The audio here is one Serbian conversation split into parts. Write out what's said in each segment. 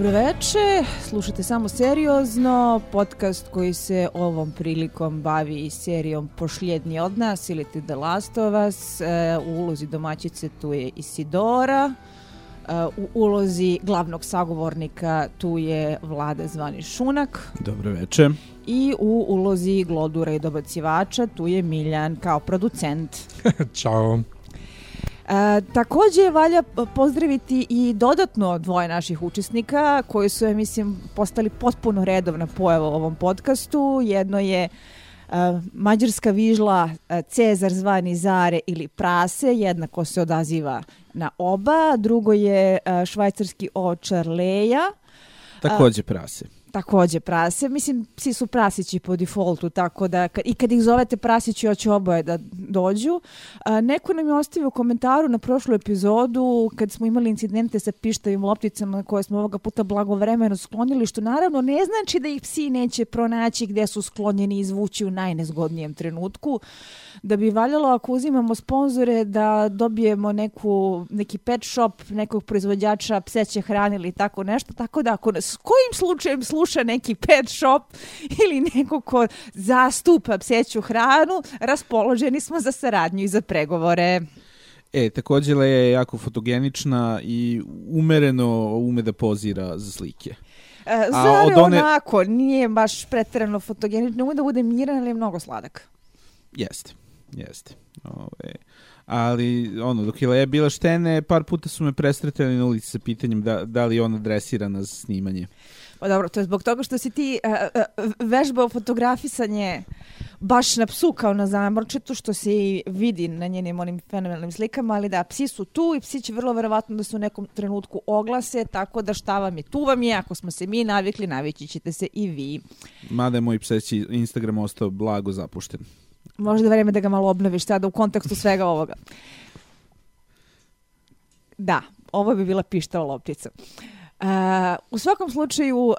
Dobroveče, slušate samo seriozno, podcast koji se ovom prilikom bavi serijom Pošljednji od nas ili The Last of Us. E, u ulozi domaćice tu je Isidora, e, u ulozi glavnog sagovornika tu je Vlada Zvani Šunak. Dobroveče. I u ulozi glodura i dobacivača tu je Miljan kao producent. Ćao. E, takođe valja pozdraviti i dodatno dvoje naših učesnika koji su, ja mislim, postali potpuno redovna pojava u ovom podcastu. Jedno je Uh, mađarska vižla uh, Cezar zvani Zare ili Prase, jednako se odaziva na oba. Drugo je uh, švajcarski očar Leja. Takođe Prase takođe prase. Mislim, psi su prasići po defaultu, tako da i kad ih zovete prasići, hoće oboje da dođu. A, neko nam je ostavio u komentaru na prošlu epizodu kad smo imali incidente sa pištavim lopticama koje smo ovoga puta blagovremeno sklonili, što naravno ne znači da ih psi neće pronaći gde su sklonjeni i izvući u najnezgodnijem trenutku. Da bi valjalo ako uzimamo sponzore da dobijemo neku, neki pet shop nekog proizvođača pseće hrane ili tako nešto, tako da ako s kojim slučajem slučajem sluša neki pet shop ili neko ko zastupa pseću hranu, raspoloženi smo za saradnju i za pregovore. E, takođe Leja je jako fotogenična i umereno ume da pozira za slike. E, Zare one... onako, nije baš pretrano fotogenično, ume da bude miran, ali je mnogo sladak. Jeste, jeste. Ove, ali ono, dok je Leja bila štene, par puta su me prestretali na ulici sa pitanjem da, da li je ona dresirana za snimanje. Pa dobro, to je zbog toga što si ti uh, uh, vežbao fotografisanje baš na psu kao na zamorčetu, što se i vidi na njenim onim fenomenalnim slikama, ali da, psi su tu i psi će vrlo verovatno da se u nekom trenutku oglase, tako da šta vam je, tu vam je, ako smo se mi navikli, navići ćete se i vi. Mada je moj pseći Instagram ostao blago zapušten. Možda je vreme da ga malo obnoviš sada u kontekstu svega ovoga. Da, ovo bi bila pištava loptica. Uh, Uh, u svakom slučaju, uh,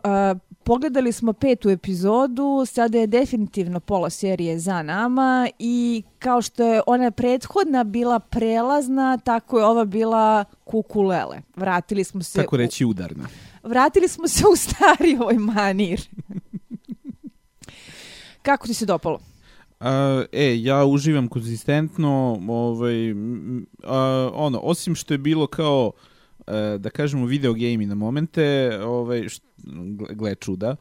pogledali smo petu epizodu, sada je definitivno pola serije za nama i kao što je ona prethodna bila prelazna, tako je ova bila kukulele. Vratili smo se... Tako reći udarna. Vratili smo se u stari ovoj manir. Kako ti se dopalo? Uh, e, ja uživam konzistentno, ovaj, uh, ono, osim što je bilo kao da kažemo video gamei na momente, ovaj gle čuda.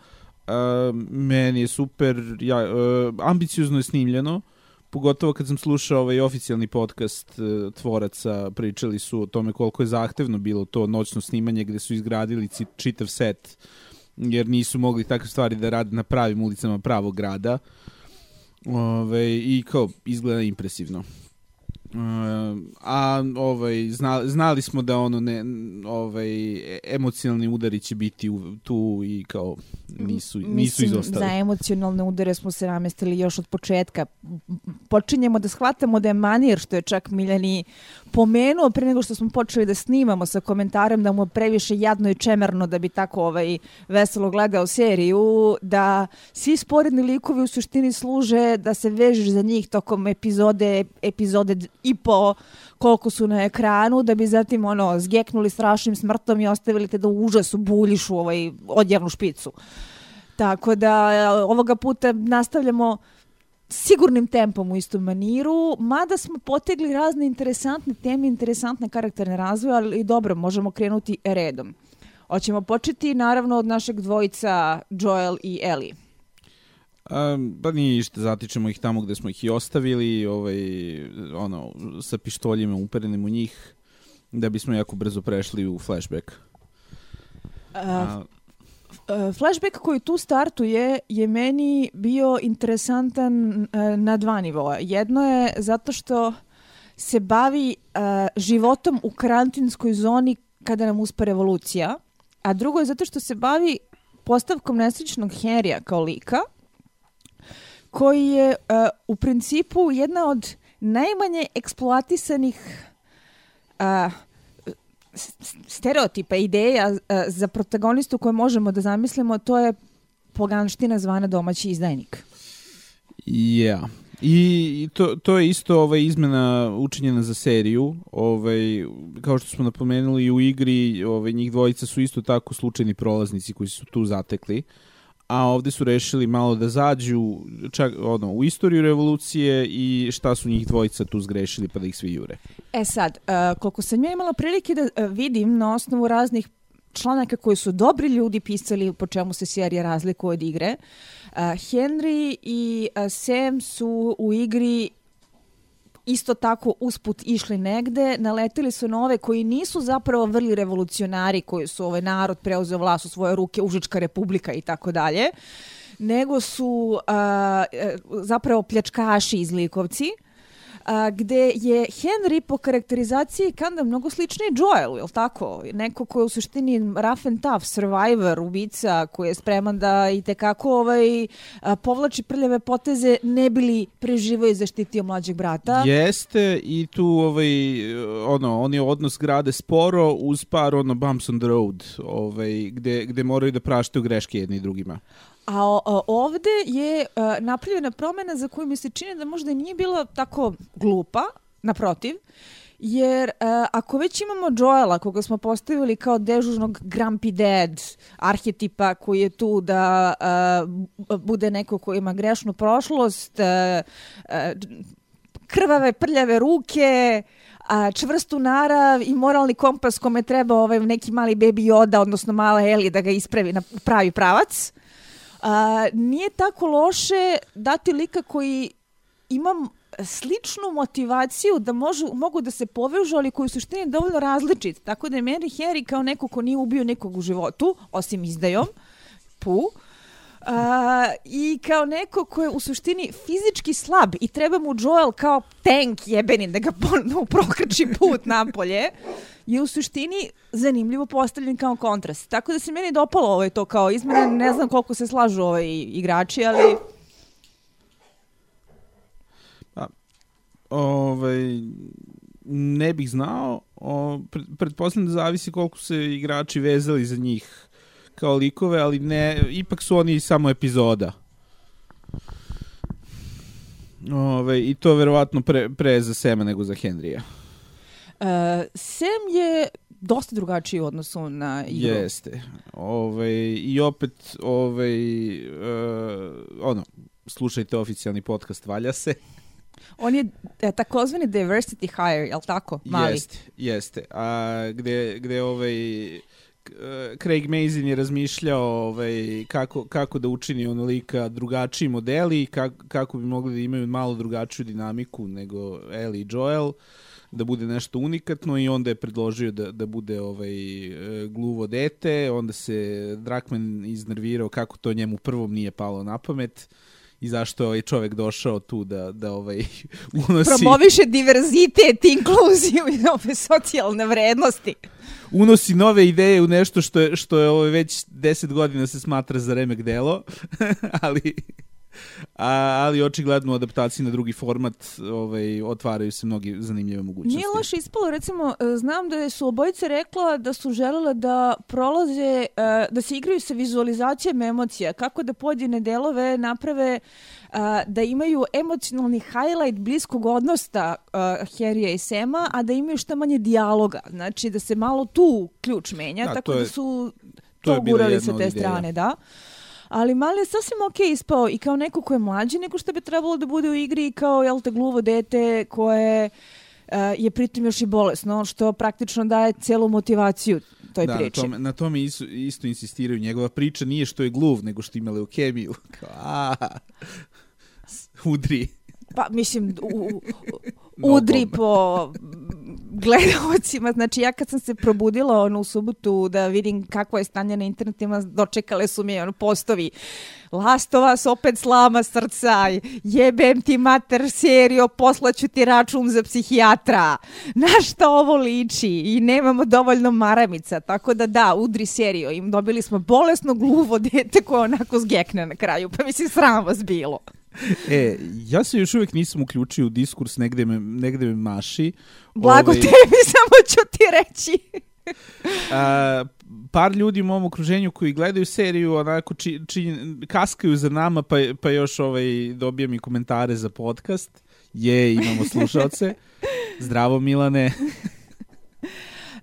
Uh, meni je super, ja, uh, ambiciozno je snimljeno, pogotovo kad sam slušao ovaj oficijalni podcast tvoraca, pričali su o tome koliko je zahtevno bilo to noćno snimanje gde su izgradili čitav set jer nisu mogli takve stvari da rade na pravim ulicama pravog grada. Ove, I kao, izgleda impresivno. A ovaj zna, znali smo da ono ne ovaj emocionalni udari će biti u, tu i kao nisu nisu Mislim, izostali. Za emocionalne udare smo se namestili još od početka. Počinjemo da shvatamo da je manir što je čak Miljani pomenuo pre nego što smo počeli da snimamo sa komentarem da mu previše jadno i čemerno da bi tako ovaj veselo gledao seriju, da svi sporedni likovi u suštini služe da se vežeš za njih tokom epizode epizode i po koliko su na ekranu, da bi zatim ono zgeknuli strašnim smrtom i ostavili te da u užasu buljiš u ovaj odjavnu špicu. Tako da ovoga puta nastavljamo sigurnim tempom u istom maniru, mada smo potegli razne interesantne teme, interesantne karakterne razvoje, ali dobro, možemo krenuti redom. Hoćemo početi naravno od našeg dvojica Joel i Ellie. Um, pa nije ništa, zatičemo ih tamo gde smo ih i ostavili, ovaj, ono, sa pištoljima uperenim u njih, da bismo jako brzo prešli u flashback. Uh, uh, flashback koji tu startuje je meni bio interesantan uh, na dva nivoa. Jedno je zato što se bavi uh, životom u karantinskoj zoni kada nam uspe revolucija, a drugo je zato što se bavi postavkom nesrećnog Henrya kao lika, koji je uh, u principu jedna od najmanje eksploatisanih uh, stereotipa, ideja uh, za protagonistu koje možemo da zamislimo, to je poganština zvana domaći izdajnik. Ja. Yeah. I to, to je isto ovaj, izmena učinjena za seriju. Ovaj, kao što smo napomenuli u igri, ovaj, njih dvojica su isto tako slučajni prolaznici koji su tu zatekli. A ovde su rešili malo da zađu čak, ono, u istoriju revolucije i šta su njih dvojica tu zgrešili pa da ih svi jure. E sad, uh, koliko sam ja imala prilike da uh, vidim na osnovu raznih članaka koji su dobri ljudi pisali po čemu se serija razlikuje od igre, uh, Henry i uh, Sam su u igri isto tako usput išli negde, naletili su na ove koji nisu zapravo vrli revolucionari koji su ovaj narod preuzeo vlast u svoje ruke, Užička republika i tako dalje, nego su a, zapravo pljačkaši iz Likovci, a, gde je Henry po karakterizaciji kanda mnogo sličniji Joelu, je li tako? Neko ko je u suštini rough and tough, survivor, ubica, koji je spreman da i tekako ovaj, a, povlači prljave poteze, ne bili preživo i zaštitio mlađeg brata. Jeste i tu ovaj, ono, oni odnos grade sporo uz par ono bumps on the road, ovaj, gde, gde moraju da praštaju greške jedni drugima. A ovde je uh, napravljena promena za koju mi se čini da možda nije bila tako glupa, naprotiv, jer uh, ako već imamo Joela koga smo postavili kao dežužnog grumpy dad arhetipa koji je tu da uh, bude neko ko ima grešnu prošlost, krvave, prljave ruke, a, čvrstu narav i moralni kompas kome treba ovaj neki mali baby Yoda, odnosno mala Eli da ga ispravi na pravi pravac. A, nije tako loše dati lika koji imam sličnu motivaciju da možu, mogu da se povežu, ali koji su suštini dovoljno različit. Tako da je Mary Harry kao neko ko nije ubio nekog u životu, osim izdajom, pu, Uh, I kao neko ko je u suštini fizički slab i treba mu Joel kao tank jebeni da ga ponovno prokrči put napolje, je u suštini zanimljivo postavljen kao kontrast. Tako da se meni dopalo ovaj to kao izmene, ne znam koliko se slažu ovaj igrači, ali... Pa, ovaj, ne bih znao, o, pretpostavljam da zavisi koliko se igrači vezali za njih kao likove, ali ne, ipak su oni samo epizoda. Ove, I to verovatno pre, pre za Sema nego za Henrya. Uh, Sam je dosta drugačiji u odnosu na igru. Jeste. Ove, I opet, ove, uh, ono, slušajte oficijalni podcast, valja se. On je e, takozvani diversity hire, je li tako? Mali. Jeste, jeste. A gde, gde ovaj, Craig Mazin je razmišljao ovaj, kako, kako da učini ono lika drugačiji modeli, kako, kako bi mogli da imaju malo drugačiju dinamiku nego Ellie i Joel, da bude nešto unikatno i onda je predložio da, da bude ovaj, gluvo dete, onda se Drakman iznervirao kako to njemu prvom nije palo na pamet i zašto je ovaj čovek došao tu da, da ovaj, unosi... Promoviše diverzitet, inkluziju i ove socijalne vrednosti. Unosi nove ideje u nešto što je, što je ovaj, već 10 godina se smatra za remek delo, ali a, ali očigledno u adaptaciji na drugi format ovaj, otvaraju se mnogi zanimljive mogućnosti. Nije loše ispalo, recimo, e, znam da su obojice rekla da su želele da prolaze, e, da se igraju sa vizualizacijom emocija, kako da pojedine delove naprave da imaju emocionalni highlight bliskog odnosta Harrya i Sema, a da imaju što manje dijaloga. Znači da se malo tu ključ menja, da, tako da su to, to gurali sa te ideja. strane, da ali mali je sasvim ok ispao i kao neko ko je mlađi nego što bi trebalo da bude u igri i kao, jel te, gluvo dete koje uh, je pritom još i bolesno, što praktično daje celu motivaciju toj da, priči. Na tome, na tome isto, isto insistiraju. Njegova priča nije što je gluv, nego što ima leukemiju. Kao, a, udri. Pa, mislim, u, u, udri po gledalcima. Znači, ja kad sam se probudila ono, u subotu da vidim kakvo je stanje na internetima, dočekale su mi ono, postovi. Last of Us opet slama srca, jebem ti mater serio, poslaću ti račun za psihijatra. Na šta ovo liči? I nemamo dovoljno maramica, tako da da, udri serio. I dobili smo bolesno gluvo dete koje onako zgekne na kraju, pa mislim sram vas bilo. E, ja se još uvijek nisam uključio u diskurs negde me, negde me maši. Blago Ove... Ovaj- tebi, samo ću ti reći. A, par ljudi u mom okruženju koji gledaju seriju onako či, či, kaskaju za nama pa, pa još ovaj, dobijem i komentare za podcast. Je, imamo slušalce. Zdravo Milane.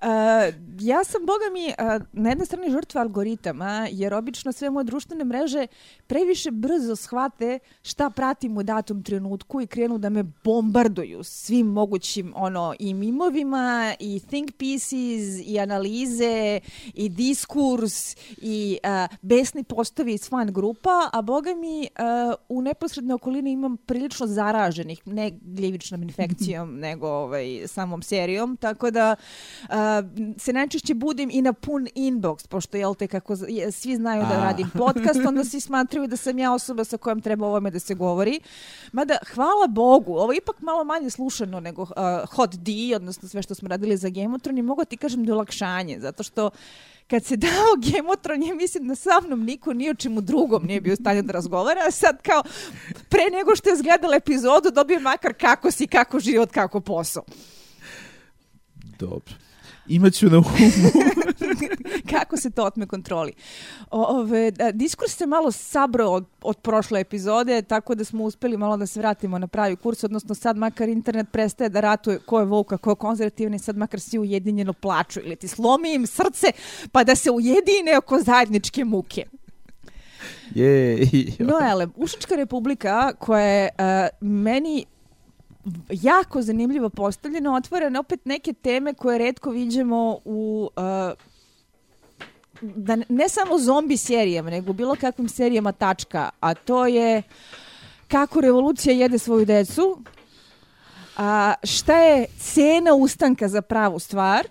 Uh, ja sam, boga mi, uh, na jednoj strani žrtva algoritama, jer obično sve moje društvene mreže previše brzo shvate šta pratim u datom trenutku i krenu da me bombarduju svim mogućim ono, i mimovima, i think pieces, i analize, i diskurs, i uh, besni postovi iz fan grupa, a boga mi uh, u neposrednoj okolini imam prilično zaraženih, ne gljivičnom infekcijom, nego ovaj, samom serijom, tako da uh, se najčešće budim i na pun inbox, pošto jel te kako svi znaju da radim podcast, onda svi smatraju da sam ja osoba sa kojom treba ovome da se govori. Mada, hvala Bogu, ovo je ipak malo manje slušano nego uh, Hot D, odnosno sve što smo radili za Game of Thrones, mogu ti kažem da je olakšanje, zato što kad se dao Thrones, ja mislim da sa mnom niko ni o čemu drugom nije bio stanju da razgovara, a sad kao pre nego što je zgledala epizodu dobio makar kako si, kako život, kako posao. Dobro imaću na umu. Kako se to otme kontroli? Ove, da, diskurs se malo sabrao od, od prošle epizode, tako da smo uspeli malo da se vratimo na pravi kurs, odnosno sad makar internet prestaje da ratuje ko je Vuka, ko je konzervativni, sad makar svi ujedinjeno plaču ili ti slomi im srce pa da se ujedine oko zajedničke muke. Je. no, ele, Ušička republika koja je uh, meni jako zanimljivo postavljeno, otvorene opet neke teme koje redko viđemo u uh, da ne samo zombi serijama, nego bilo kakvim serijama tačka, a to je kako revolucija jede svoju decu, a šta je cena ustanka za pravu stvar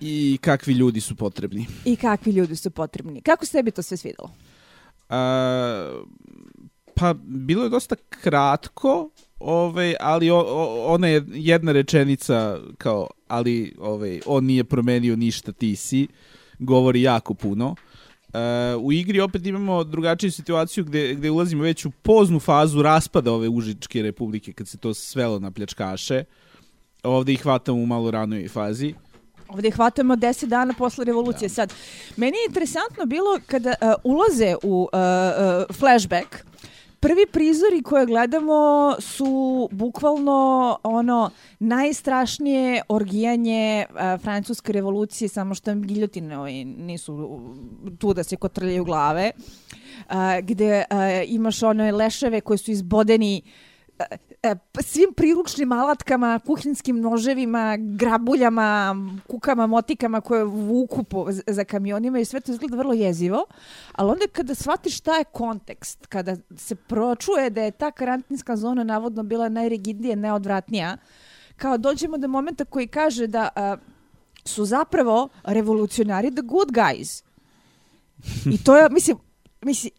i kakvi ljudi su potrebni. I kakvi ljudi su potrebni. Kako se tebi to sve svidelo? A, pa bilo je dosta kratko, ovaj, ali o, o, ona je jedna rečenica kao, ali ovaj, on nije promenio ništa, ti si, govori jako puno. Uh, u igri opet imamo drugačiju situaciju gde, gde ulazimo već u poznu fazu raspada ove Užičke republike kad se to svelo na pljačkaše. Ovde ih hvatamo u malo ranoj fazi. Ovde ih hvatamo 10 dana posle revolucije. Da. Sad, meni je interesantno bilo kada uh, ulaze u uh, uh, flashback, prvi prizori koje gledamo su bukvalno ono najstrašnije orgijanje uh, francuske revolucije, samo što giljotine ovaj, nisu tu da se kotrljaju glave. Uh, gde uh, imaš one leševe koji su izbodeni uh, E, svim priručnim alatkama, kuhinskim noževima, grabuljama, kukama, motikama koje vuku po, za kamionima i sve to izgleda vrlo jezivo. Ali onda kada shvatiš šta je kontekst, kada se pročuje da je ta karantinska zona navodno bila najrigidnija, neodvratnija, kao dođemo do momenta koji kaže da a, su zapravo revolucionari the good guys. I to je, mislim, mislim,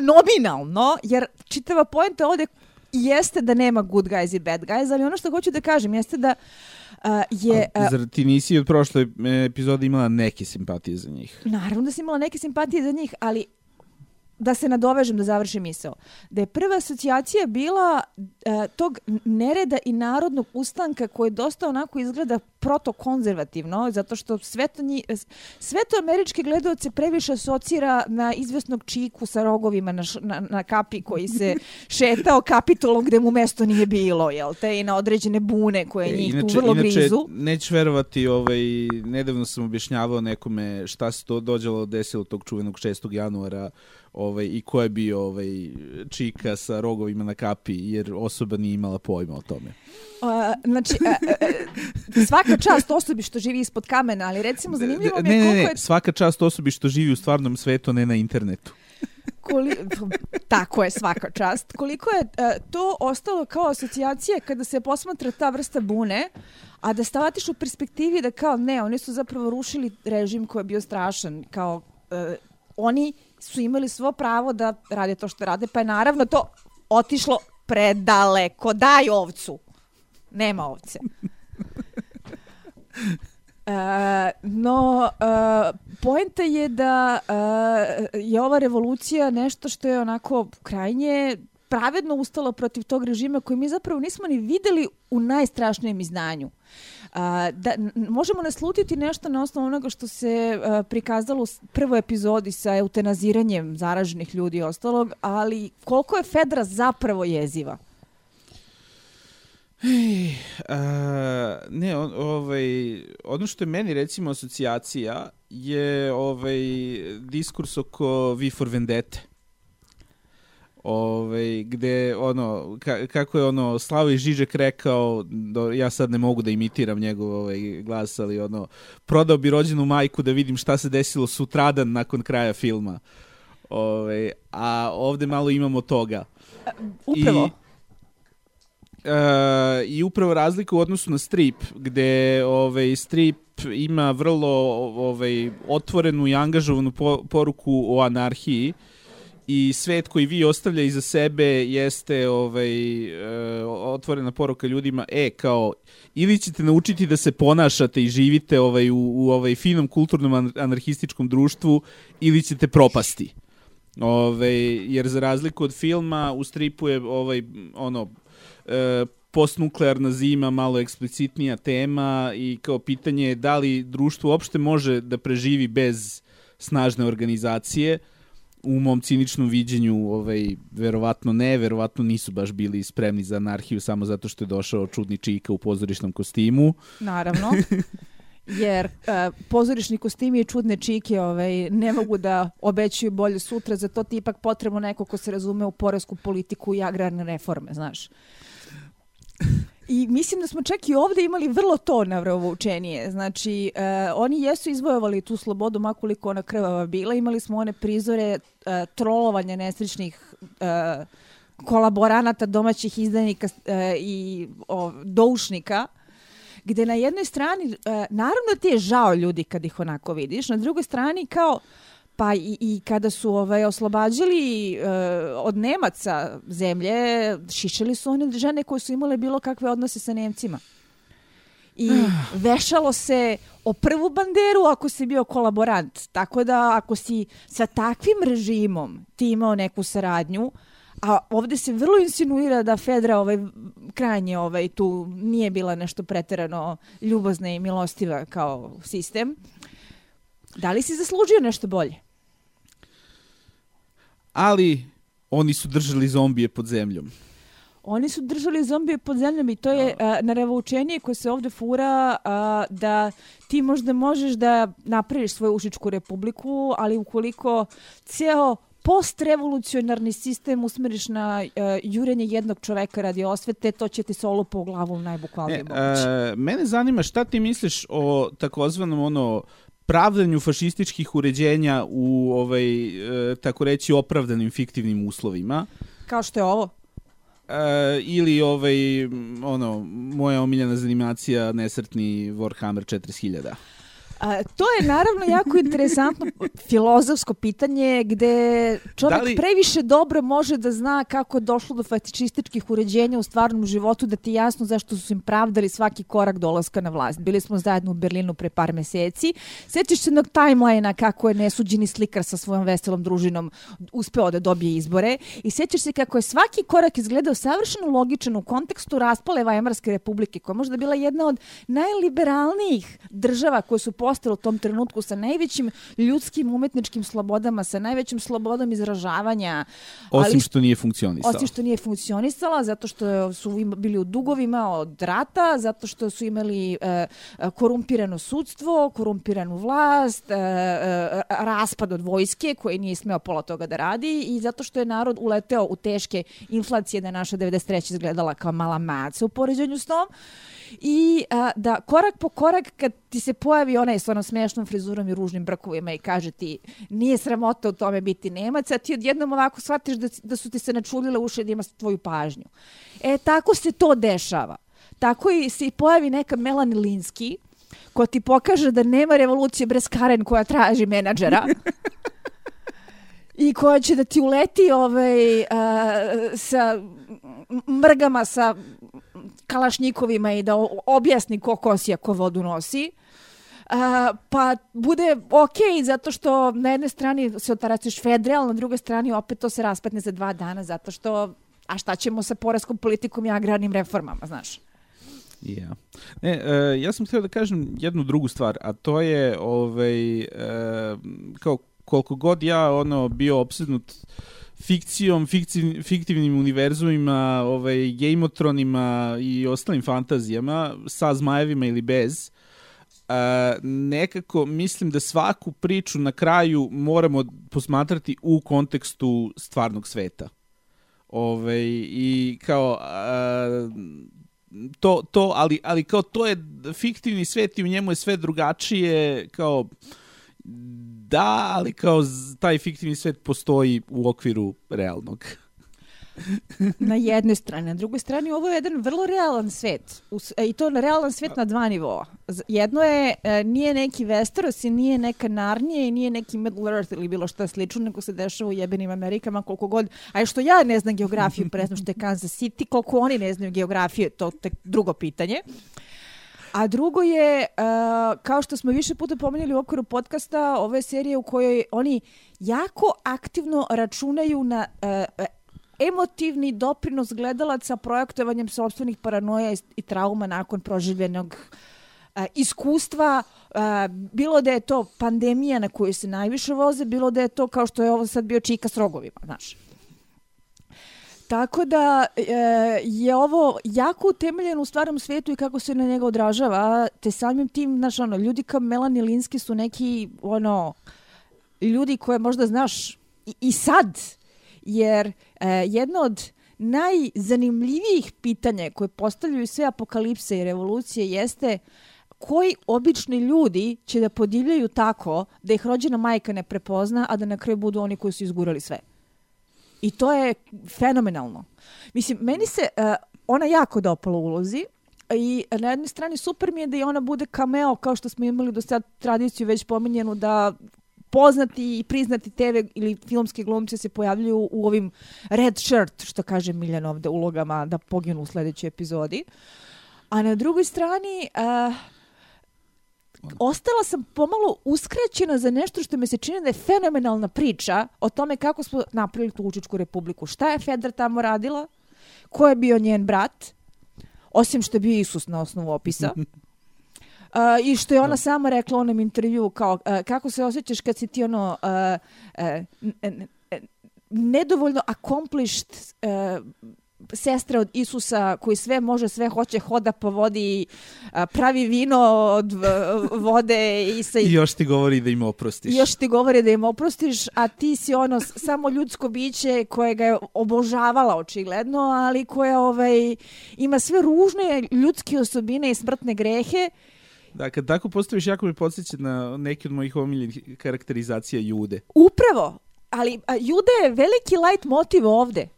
nominalno, jer čitava pojenta ovde jeste da nema good guys i bad guys, ali ono što hoću da kažem jeste da uh, je... Uh, Zar ti nisi od prošle epizode imala neke simpatije za njih? Naravno da si imala neke simpatije za njih, ali da se nadovežem da završim misao, da je prva asocijacija bila uh, tog nereda i narodnog ustanka koji dosta onako izgleda protokonzervativno, zato što sve to, nji, sve to američke gledalce previše asocira na izvesnog čiku sa rogovima na, na, na kapi koji se šetao kapitolom gde mu mesto nije bilo, jel te, i na određene bune koje e, njih inače, tu vrlo inače, grizu. Neću verovati, ovaj, nedavno sam objašnjavao nekome šta se to dođalo desilo tog čuvenog 6. januara ovaj, i ko je bio ovaj, čika sa rogovima na kapi, jer osoba nije imala pojma o tome. Uh, znači, uh, uh, svaka čast osobi što živi ispod kamena, ali recimo zanimljivo mi je ne, koliko ne, je... svaka čast osobi što živi u stvarnom svetu, ne na internetu. Koli... Tako je svaka čast. Koliko je uh, to ostalo kao asocijacija kada se posmatra ta vrsta bune, a da stavatiš u perspektivi da kao ne, oni su zapravo rušili režim koji je bio strašan, kao uh, oni su imali svo pravo da rade to što rade, pa je naravno to otišlo predaleko. Daj ovcu. Nema ovce. Uh, no, uh, poenta je da uh, je ova revolucija nešto što je onako krajnje pravedno ustala protiv tog režima koji mi zapravo nismo ni videli u najstrašnijem izdanju. A, da, možemo naslutiti nešto na osnovu onoga što se a, prikazalo u prvoj epizodi sa eutanaziranjem zaraženih ljudi i ostalog, ali koliko je Fedra zapravo jeziva? Ej, a, ne, on, ovaj, ono što je meni recimo asocijacija je ovaj diskurs oko V for Vendetta. Ove, gde ono ka, kako je ono Slavoj Žižek rekao do, ja sad ne mogu da imitiram njegov ovaj glas ali ono prodao bi rođenu majku da vidim šta se desilo sutradan nakon kraja filma. Ove, a ovde malo imamo toga. Upravo. I, Uh, i upravo razlika u odnosu na strip gde ovaj strip ima vrlo ovaj otvorenu i angažovanu po, poruku o anarhiji i svet koji vi ostavlja iza sebe jeste ovaj uh, otvorena poruka ljudima e kao ili ćete naučiti da se ponašate i živite ovaj u, u ovaj finom kulturnom anarhističkom društvu ili ćete propasti. Ove, jer za razliku od filma u stripu je ovaj ono e, postnuklearna zima malo eksplicitnija tema i kao pitanje je da li društvo uopšte može da preživi bez snažne organizacije u mom ciničnom viđenju ovaj, verovatno ne, verovatno nisu baš bili spremni za anarhiju samo zato što je došao čudni čika u pozorišnom kostimu. Naravno. jer uh, pozorišni kostimi i čudne čike ovaj, ne mogu da obećaju bolje sutra, za to ti ipak potrebno neko ko se razume u poresku politiku i agrarne reforme, znaš. I mislim da smo čak i ovde imali vrlo to navroučenije. Znači, uh, oni jesu izvojovali tu slobodu, makoliko ona krvava bila. Imali smo one prizore uh, trolovanja nesrećnih uh, kolaboranata domaćih izdanika uh, i o, doušnika gde na jednoj strani, uh, naravno ti je žao ljudi kad ih onako vidiš, na drugoj strani kao Pa i, i kada su ovaj, oslobađali uh, od Nemaca zemlje, šišali su one žene koje su imale bilo kakve odnose sa Nemcima. I vešalo se o prvu banderu ako si bio kolaborant. Tako da ako si sa takvim režimom ti imao neku saradnju, a ovde se vrlo insinuira da Fedra ovaj, krajnje ovaj, tu nije bila nešto preterano ljubazna i milostiva kao sistem, da li si zaslužio nešto bolje? Ali oni su držali zombije pod zemljom. Oni su držali zombije pod zemljom i to je a, na revolučenije koje se ovde fura a, da ti možda možeš da napraviš svoju ušičku republiku, ali ukoliko ceo postrevolucionarni sistem usmeriš na uh, jurenje jednog čoveka radi osvete, to će ti solo po glavu najbukvalnije moguće. E, mene zanima šta ti misliš o takozvanom ono pravdanju fašističkih uređenja u ovaj e, tako reći opravdanim fiktivnim uslovima. Kao što je ovo? E, ili ovaj ono moja omiljena zanimacija nesretni Warhammer 40.000. A, to je naravno jako interesantno filozofsko pitanje gde čovjek da li... previše dobro može da zna kako je došlo do fetišističkih uređenja u stvarnom životu da ti jasno zašto su im pravdali svaki korak dolaska na vlast. Bili smo zajedno u Berlinu pre par meseci. Sećaš se jednog timelina kako je nesuđeni slikar sa svojom veselom družinom uspeo da dobije izbore i sećaš se kako je svaki korak izgledao savršeno logičan u kontekstu raspale Vajmarske republike koja možda bila jedna od najliberalnijih država koje su postala u tom trenutku sa najvećim ljudskim umetničkim slobodama, sa najvećim slobodom izražavanja. Osim ali, što nije funkcionisala. Osim što nije funkcionisala, zato što su bili u dugovima od rata, zato što su imali e, korumpirano sudstvo, korumpiranu vlast, e, e, raspad od vojske koji nije smeo pola toga da radi i zato što je narod uleteo u teške inflacije da je naša 93. izgledala kao mala maca u poređenju s tom i a, da korak po korak kad ti se pojavi onaj s onom smešnom frizurom i ružnim brkovima i kaže ti nije sramota u tome biti Nemac, a ti odjednom ovako shvatiš da, da su ti se načulile uše da ima tvoju pažnju. E, tako se to dešava. Tako i se pojavi neka Melanie Linsky, ko ti pokaže da nema revolucije bez Karen koja traži menadžera. i koja će da ti uleti ovaj, uh, sa mrgama, sa kalašnjikovima i da objasni ko kosija ko vodu nosi. Uh, pa bude ok zato što na jednoj strani se otaraciš federal, na drugoj strani opet to se raspatne za dva dana zato što a šta ćemo sa poreskom politikom i agrarnim reformama, znaš? Ja. Ne, uh, ja sam htio da kažem jednu drugu stvar, a to je ovaj, uh, kao koliko god ja ono bio obsednut fikcijom, fikciv, fiktivnim univerzumima, ovaj, gamotronima i ostalim fantazijama, sa zmajevima ili bez, uh, nekako mislim da svaku priču na kraju moramo posmatrati u kontekstu stvarnog sveta. Ove, ovaj, I kao... Uh, to, to ali, ali kao to je fiktivni svet i u njemu je sve drugačije, kao da, ali kao taj fiktivni svet postoji u okviru realnog. na jednoj strani. Na drugoj strani ovo je jedan vrlo realan svet. E, I to realan svet na dva nivoa. Jedno je, e, nije neki Westeros i nije neka Narnije i nije neki Middle Earth ili bilo šta slično, nego se dešava u jebenim Amerikama koliko god. A što ja ne znam geografiju, presno što je Kansas City, koliko oni ne znaju geografiju, to je drugo pitanje. A drugo je, uh, kao što smo više puta pomenuli u okviru podcasta, ove serije u kojoj oni jako aktivno računaju na uh, emotivni doprinos gledalaca projektovanjem sobstvenih paranoja i trauma nakon proživljenog iskustva, bilo da je to pandemija na koju se najviše voze, bilo da je to kao što je ovo sad bio čika s rogovima, znaš. Tako da e, je ovo jako utemeljeno u stvarnom svijetu i kako se na njega odražava, te samim tim, znaš, ono, ljudi kao Melanie Linsky su neki, ono, ljudi koje možda znaš i, i sad, jer e, jedno od najzanimljivijih pitanja koje postavljaju sve apokalipse i revolucije jeste koji obični ljudi će da podivljaju tako da ih rođena majka ne prepozna, a da na kraju budu oni koji su izgurali sve. I to je fenomenalno. Mislim, meni se uh, ona jako dopala u ulozi i na jednoj strani super mi je da i ona bude cameo kao što smo imali do sad tradiciju već pominjenu da poznati i priznati TV ili filmski glumci se pojavljuju u ovim red shirt, što kaže Miljan ovde, ulogama da poginu u sledećoj epizodi. A na drugoj strani, uh, ostala sam pomalo uskraćena za nešto što mi se čini da je fenomenalna priča o tome kako smo napravili tu Učičku republiku. Šta je Fedra tamo radila? Ko je bio njen brat? Osim što je bio Isus na osnovu opisa. Uh, I što je ona da. sama rekla u onom intervju, kao, uh, kako se osjećaš kad si ti ono uh, uh, nedovoljno accomplished uh, sestra od Isusa koji sve može, sve hoće, hoda po vodi, pravi vino od vode i sa... I još ti govori da im oprostiš. I još ti govori da im oprostiš, a ti si ono samo ljudsko biće koje ga je obožavala očigledno, ali koja ovaj, ima sve ružne ljudske osobine i smrtne grehe Da, kad tako postaviš, jako mi podsjeća na neke od mojih omiljenih karakterizacija Jude. Upravo, ali a, Jude je veliki light motiv ovde.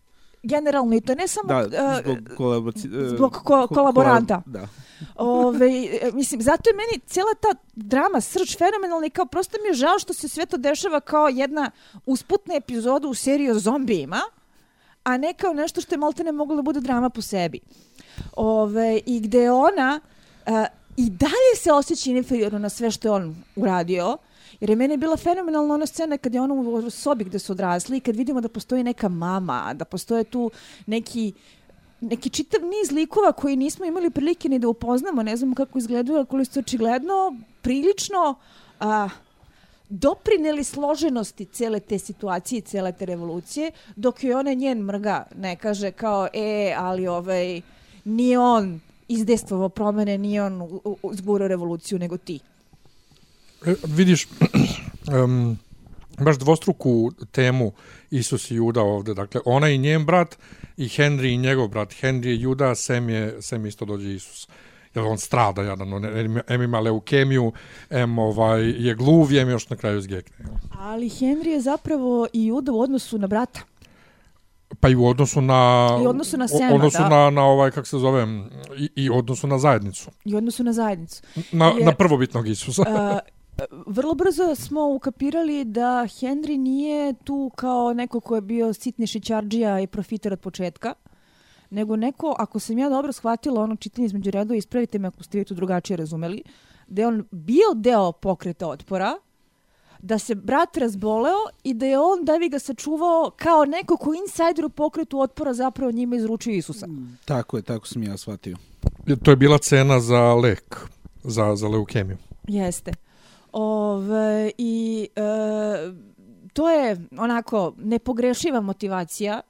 Generalno, i to ne samo... Da, zbog, kolaboraci, zbog ko, kolaboranta. da. Ove, mislim, zato je meni cijela ta drama, srč fenomenalna i kao prosto mi je žao što se sve to dešava kao jedna usputna epizoda u seriji o zombijima, a ne kao nešto što je malte ne moglo da bude drama po sebi. Ove, I gde ona... Uh, i dalje se osjeća inferiorno na sve što je on uradio. Jer je meni bila fenomenalna ona scena kad je on u sobi gde su odrasli i kad vidimo da postoji neka mama, da postoje tu neki neki čitav niz likova koji nismo imali prilike ni da upoznamo, ne znamo kako izgledaju, ali koji su očigledno prilično a, doprineli složenosti cele te situacije cele te revolucije, dok je ona njen mrga ne kaže kao, e, ali ovaj, nije on izdestvovao promene, nije on zgurao revoluciju, nego ti. Vidiš, um, baš dvostruku temu Isus i Juda ovde. Dakle, ona i njen brat i Henry i njegov brat. Henry je Juda, Sem, je, Sem isto dođe Isus. Jer on strada jadan, on em ima leukemiju, em ovaj, je gluv, em još na kraju zgekne. Ali Henry je zapravo i Juda u odnosu na brata. Pa i u odnosu na... I u odnosu na Sema, odnosu da. na, na ovaj, kako se zove, i, i odnosu na zajednicu. I odnosu na zajednicu. Na, Jer, na prvobitnog Isusa. uh, vrlo brzo smo ukapirali da Henry nije tu kao neko ko je bio sitni šićarđija i profiter od početka, nego neko, ako sam ja dobro shvatila ono čitanje između redova, ispravite me ako ste vi to drugačije razumeli, da je on bio deo pokreta otpora, da se brat razboleo i da je on da bi ga sačuvao kao neko ko insajder u pokretu otpora zapravo njima izručio Isusa. Tako je, tako sam ja shvatio. To je bila cena za lek, za, za leukemiju. Jeste. Ove, I e, to je onako nepogrešiva motivacija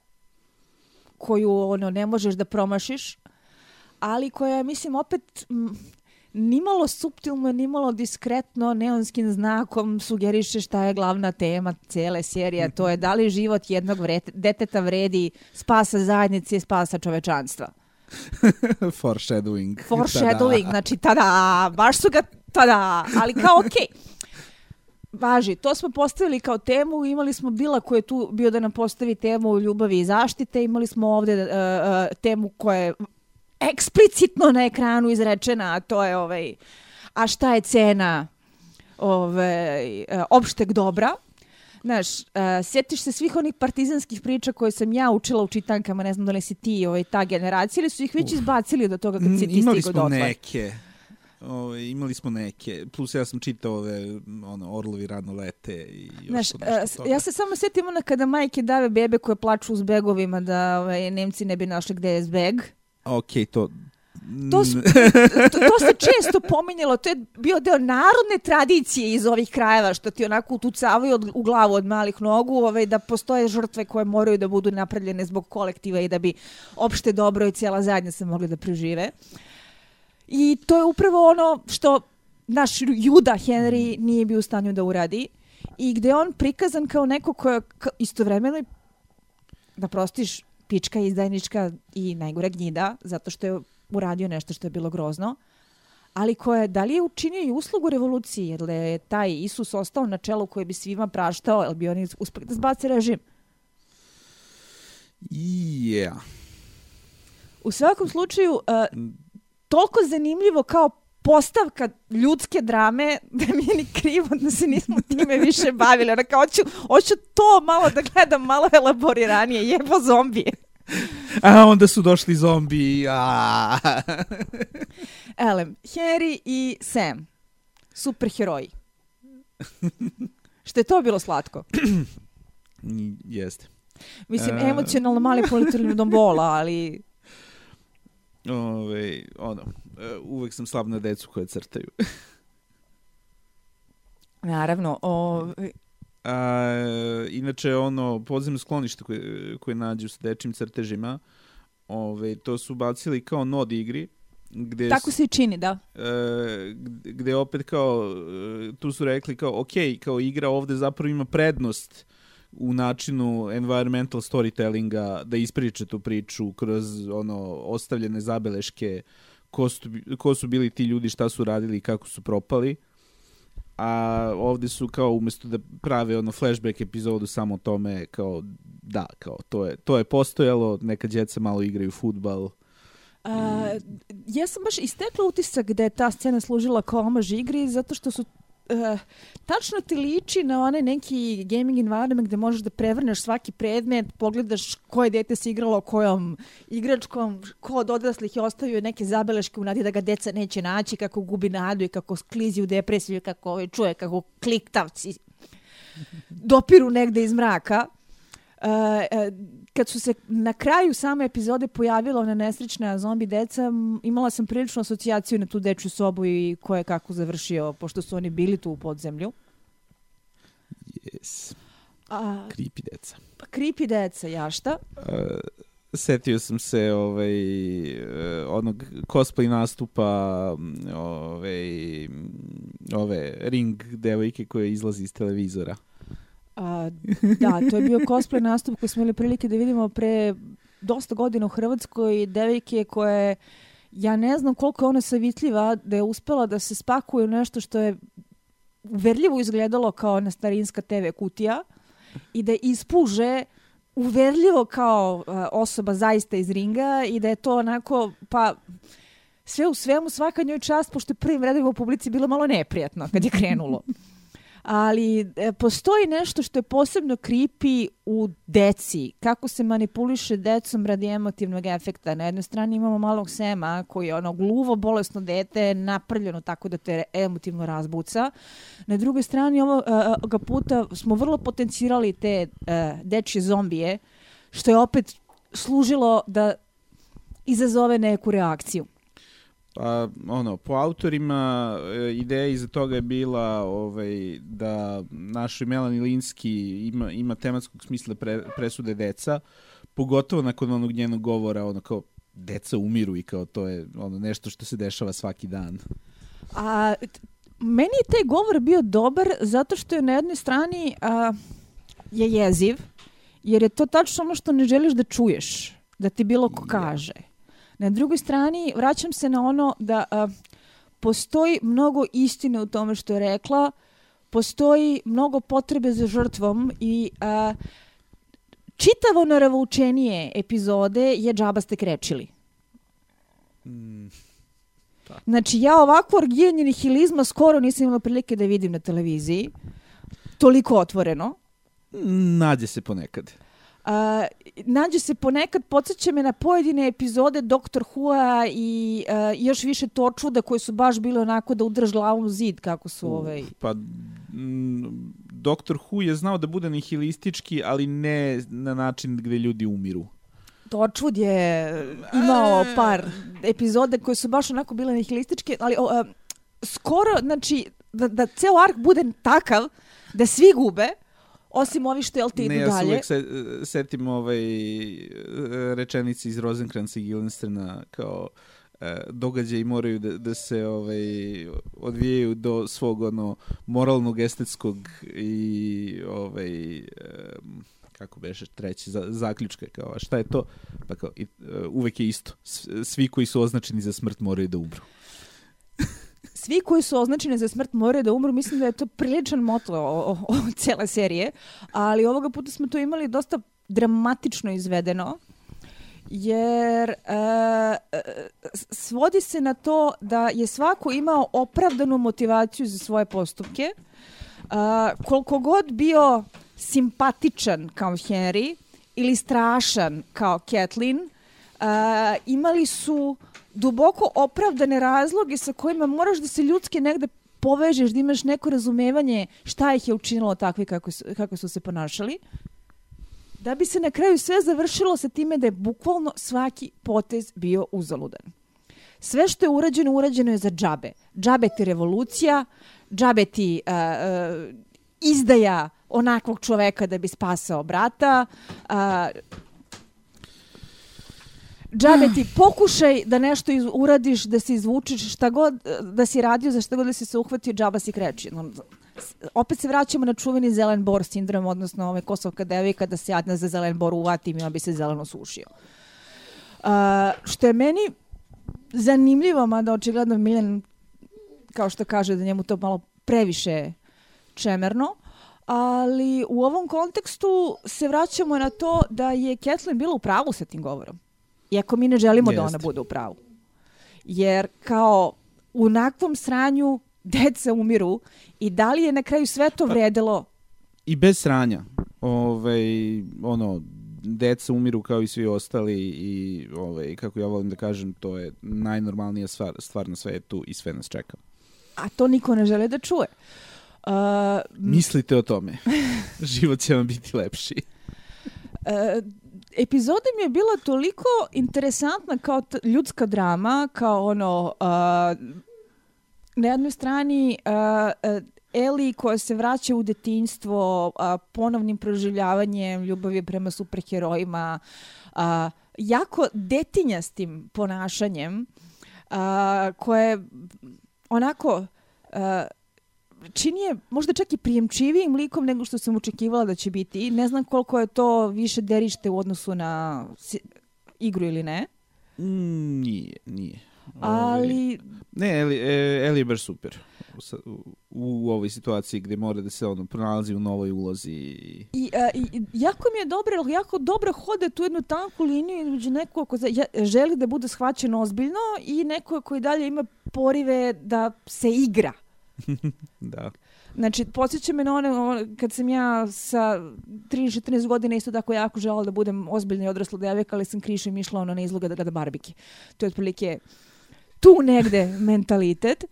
koju ono ne možeš da promašiš, ali koja mislim opet m, nimalo suptilno, nimalo diskretno, neonskim znakom sugeriše šta je glavna tema cele serije. To je da li život jednog vrete, deteta vredi spasa zajednice i spasa čovečanstva. Foreshadowing. Foreshadowing, znači tada, baš su ga tada, ali kao okej. Okay. Važi, to smo postavili kao temu, imali smo Bila koji je tu bio da nam postavi temu ljubavi i zaštite, imali smo ovde uh, uh, temu koja je eksplicitno na ekranu izrečena, a to je ovaj, a šta je cena ovaj, uh, opšteg dobra. Znaš, uh, sjetiš se svih onih partizanskih priča koje sam ja učila u čitankama, ne znam da li si ti ovaj, ta generacija, ili su ih već izbacili do toga kad si ti Imali stigo smo dotle? neke. Ove, imali smo neke. Plus ja sam čitao ove ono, Orlovi rano lete i još Znaš, to nešto uh, toga. ja se samo sjetim ona kada majke dave bebe koje plaču u zbegovima da ovaj, Nemci ne bi našli gde je zbeg. Ok, to... To, to, to se često pominjalo, to je bio deo narodne tradicije iz ovih krajeva, što ti onako utucavaju od, u glavu od malih nogu, ovaj, da postoje žrtve koje moraju da budu napravljene zbog kolektiva i da bi opšte dobro i cijela zajednica mogli da prežive. I to je upravo ono što naš Juda Henry nije bio u stanju da uradi i gde je on prikazan kao neko ko je ka- istovremeno da prostiš pička izdajnička i najgora gnjida zato što je uradio nešto što je bilo grozno ali ko je, da li je učinio i uslugu revoluciji, jer da je taj Isus ostao na čelu koji bi svima praštao, jer bi oni uspeli da zbace režim. Yeah. U svakom slučaju, uh, toliko zanimljivo kao postavka ljudske drame da mi je ni krivo da se nismo time više bavili. Ona kao, hoću, hoću to malo da gledam, malo elaboriranije, jebo zombije. A onda su došli zombi. A. Elem, Harry i Sam, superheroji. Što je to bilo slatko? Jeste. Mislim, E. emocionalno mali politrni dombola, ali Ove, ono, e, uvek sam slab na decu koje crtaju. naravno, o, A, inače, ono, podzemno sklonište koje, koje nađu sa dečim crtežima, ove, to su bacili kao nod igri, gde tako se i čini, da. e, gde opet kao, e, tu su rekli kao, ok, kao igra ovde zapravo ima prednost u načinu environmental storytellinga da ispriča tu priču kroz ono ostavljene zabeleške ko su, ko su bili ti ljudi, šta su radili i kako su propali. A ovde su kao umesto da prave ono flashback epizodu samo tome kao da, kao to je, to je postojalo, neka djeca malo igraju futbal. A, ja sam baš istekla utisak da je ta scena služila kao omaž igri zato što su Uh, tačno ti liči na onaj neki gaming environment gde možeš da prevrneš svaki predmet, pogledaš koje dete se igralo kojom igračkom, ko od odraslih je ostavio neke zabeleške u nadi da ga deca neće naći, kako gubi nadu i kako sklizi u depresiju, kako ovaj čuje, kako kliktavci dopiru negde iz mraka. Uh, uh, kad su se na kraju same epizode pojavila ona nesrećna zombi deca, imala sam priličnu asocijaciju na tu dečju sobu i ko je kako završio, pošto su oni bili tu u podzemlju. Yes. A, Creepy deca. pa creepy deca, jašta. Uh, setio sam se ovaj uh, onog cosplay nastupa ovaj ove ring devojke koja izlazi iz televizora. A, da, to je bio cosplay nastup koji smo imali prilike da vidimo pre dosta godina u Hrvatskoj. Devojke koje, ja ne znam koliko je ona savitljiva, da je uspela da se spakuje u nešto što je uverljivo izgledalo kao na starinska TV kutija i da ispuže uverljivo kao osoba zaista iz ringa i da je to onako, pa sve u svemu svaka njoj čast, pošto je prvim redovima u publici bilo malo neprijatno kad je krenulo. Ali e, postoji nešto što je posebno creepy u deci, kako se manipuliše decom radi emotivnog efekta. Na jednoj strani imamo malog Sema koji je ono gluvo, bolesno dete, naprljeno tako da te emotivno razbuca. Na drugoj strani ovoga puta smo vrlo potencirali te dečje zombije, što je opet služilo da izazove neku reakciju. Pa, ono, po autorima e, ideja iza toga je bila ovaj, da našoj Melanie Linski ima, ima tematskog smisla pre, presude deca, pogotovo nakon onog njenog govora, ono kao, deca umiru i kao to je ono nešto što se dešava svaki dan. A meni je taj govor bio dobar zato što je na jednoj strani a, je jeziv, jer je to tačno ono što ne želiš da čuješ, da ti bilo ko kaže. Na drugoj strani, vraćam se na ono da a, postoji mnogo istine u tome što je rekla, postoji mnogo potrebe za žrtvom i a, čitavo naravučenije epizode je džaba ste krečili. Mm. Pa. Znači, ja ovakvo orgijanje nihilizma skoro nisam imala prilike da vidim na televiziji. Toliko otvoreno. Nađe se ponekad. Uh, nađe se ponekad, podsjeća me na pojedine epizode Doktor Hua i uh, još više Torčvuda koje su baš bile onako da udrž glavom u zid kako su uh, ovaj... Pa m, Doktor Hu je znao da bude nihilistički, ali ne na način gde ljudi umiru. Torchwood je imao par epizode koje su baš onako bile nihilističke, ali uh, skoro, znači, da, da ceo ark bude takav da svi gube, Osim ovi što, jel ti idu dalje? Ne, ja se uvek se, setim ovaj, rečenici iz Rosenkranza i Guildensterna kao e, događaji moraju da, da se ovaj odvijaju do svog ono moralnog estetskog i ovaj um, kako beše treći za, zaključka kao a šta je to? Pa kao i, uh, uvek je isto. Svi koji su označeni za smrt moraju da umru svi koji su označeni za smrt moraju da umru, mislim da je to priličan moto o, o, o cele serije, ali ovoga puta smo to imali dosta dramatično izvedeno, jer e, svodi se na to da je svako imao opravdanu motivaciju za svoje postupke, e, koliko god bio simpatičan kao Henry ili strašan kao Kathleen, e, imali su duboko opravdane razloge sa kojima moraš da se ljudski negde povežeš, da imaš neko razumevanje šta ih je učinilo takvi kako su, kako su se ponašali, da bi se na kraju sve završilo sa time da je bukvalno svaki potez bio uzaludan. Sve što je urađeno, urađeno je za džabe. Džabe ti revolucija, džabe ti uh, uh, izdaja onakvog čoveka da bi spasao brata, uh, džabe ti pokušaj da nešto iz, uradiš, da se izvučeš, šta god da si radio, za šta god da si se uhvatio, džaba si kreći. No, opet se vraćamo na čuveni zelen bor sindrom, odnosno ove kosovka devika, da se jadna za zelen bor uvatim i on bi se zeleno sušio. Uh, što je meni zanimljivo, mada očigledno Miljan, kao što kaže, da njemu to malo previše čemerno, ali u ovom kontekstu se vraćamo na to da je Kathleen bila u pravu sa tim govorom. Iako mi ne želimo Jest. da ona bude u pravu. Jer kao u nakvom sranju deca umiru i da li je na kraju sve to pa, vredelo? I bez sranja. Ovaj, ono, deca umiru kao i svi ostali i ovaj, kako ja volim da kažem, to je najnormalnija stvar, stvar na svetu i sve nas čeka. A to niko ne žele da čuje. Uh, Mislite o tome. Život će vam biti lepši. Uh, epizoda mi je bila toliko interesantna kao ljudska drama, kao ono... Uh, na jednoj strani uh, Eli koja se vraća u detinjstvo uh, ponovnim proživljavanjem ljubavi prema superherojima, uh, jako detinjastim ponašanjem uh, koje onako uh, čini je možda čak i prijemčivijim likom nego što sam očekivala da će biti. Ne znam koliko je to više derište u odnosu na igru ili ne. Mm, nije, nije. Ali... Ne, Eli, e, Eli je baš super u, u ovoj situaciji gde mora da se ono pronalazi u novoj ulozi. I, a, i jako mi je dobro, jako dobro hode tu jednu tanku liniju između nekog ko želi da bude shvaćen ozbiljno i neko koji dalje ima porive da se igra da. Znači, podsjeća me na one, ono, kad sam ja sa 13-14 godina isto tako jako žela da budem ozbiljna i odrasla devojka, ali sam krišem išla ono na izloga da gleda barbike. To je otprilike tu negde mentalitet.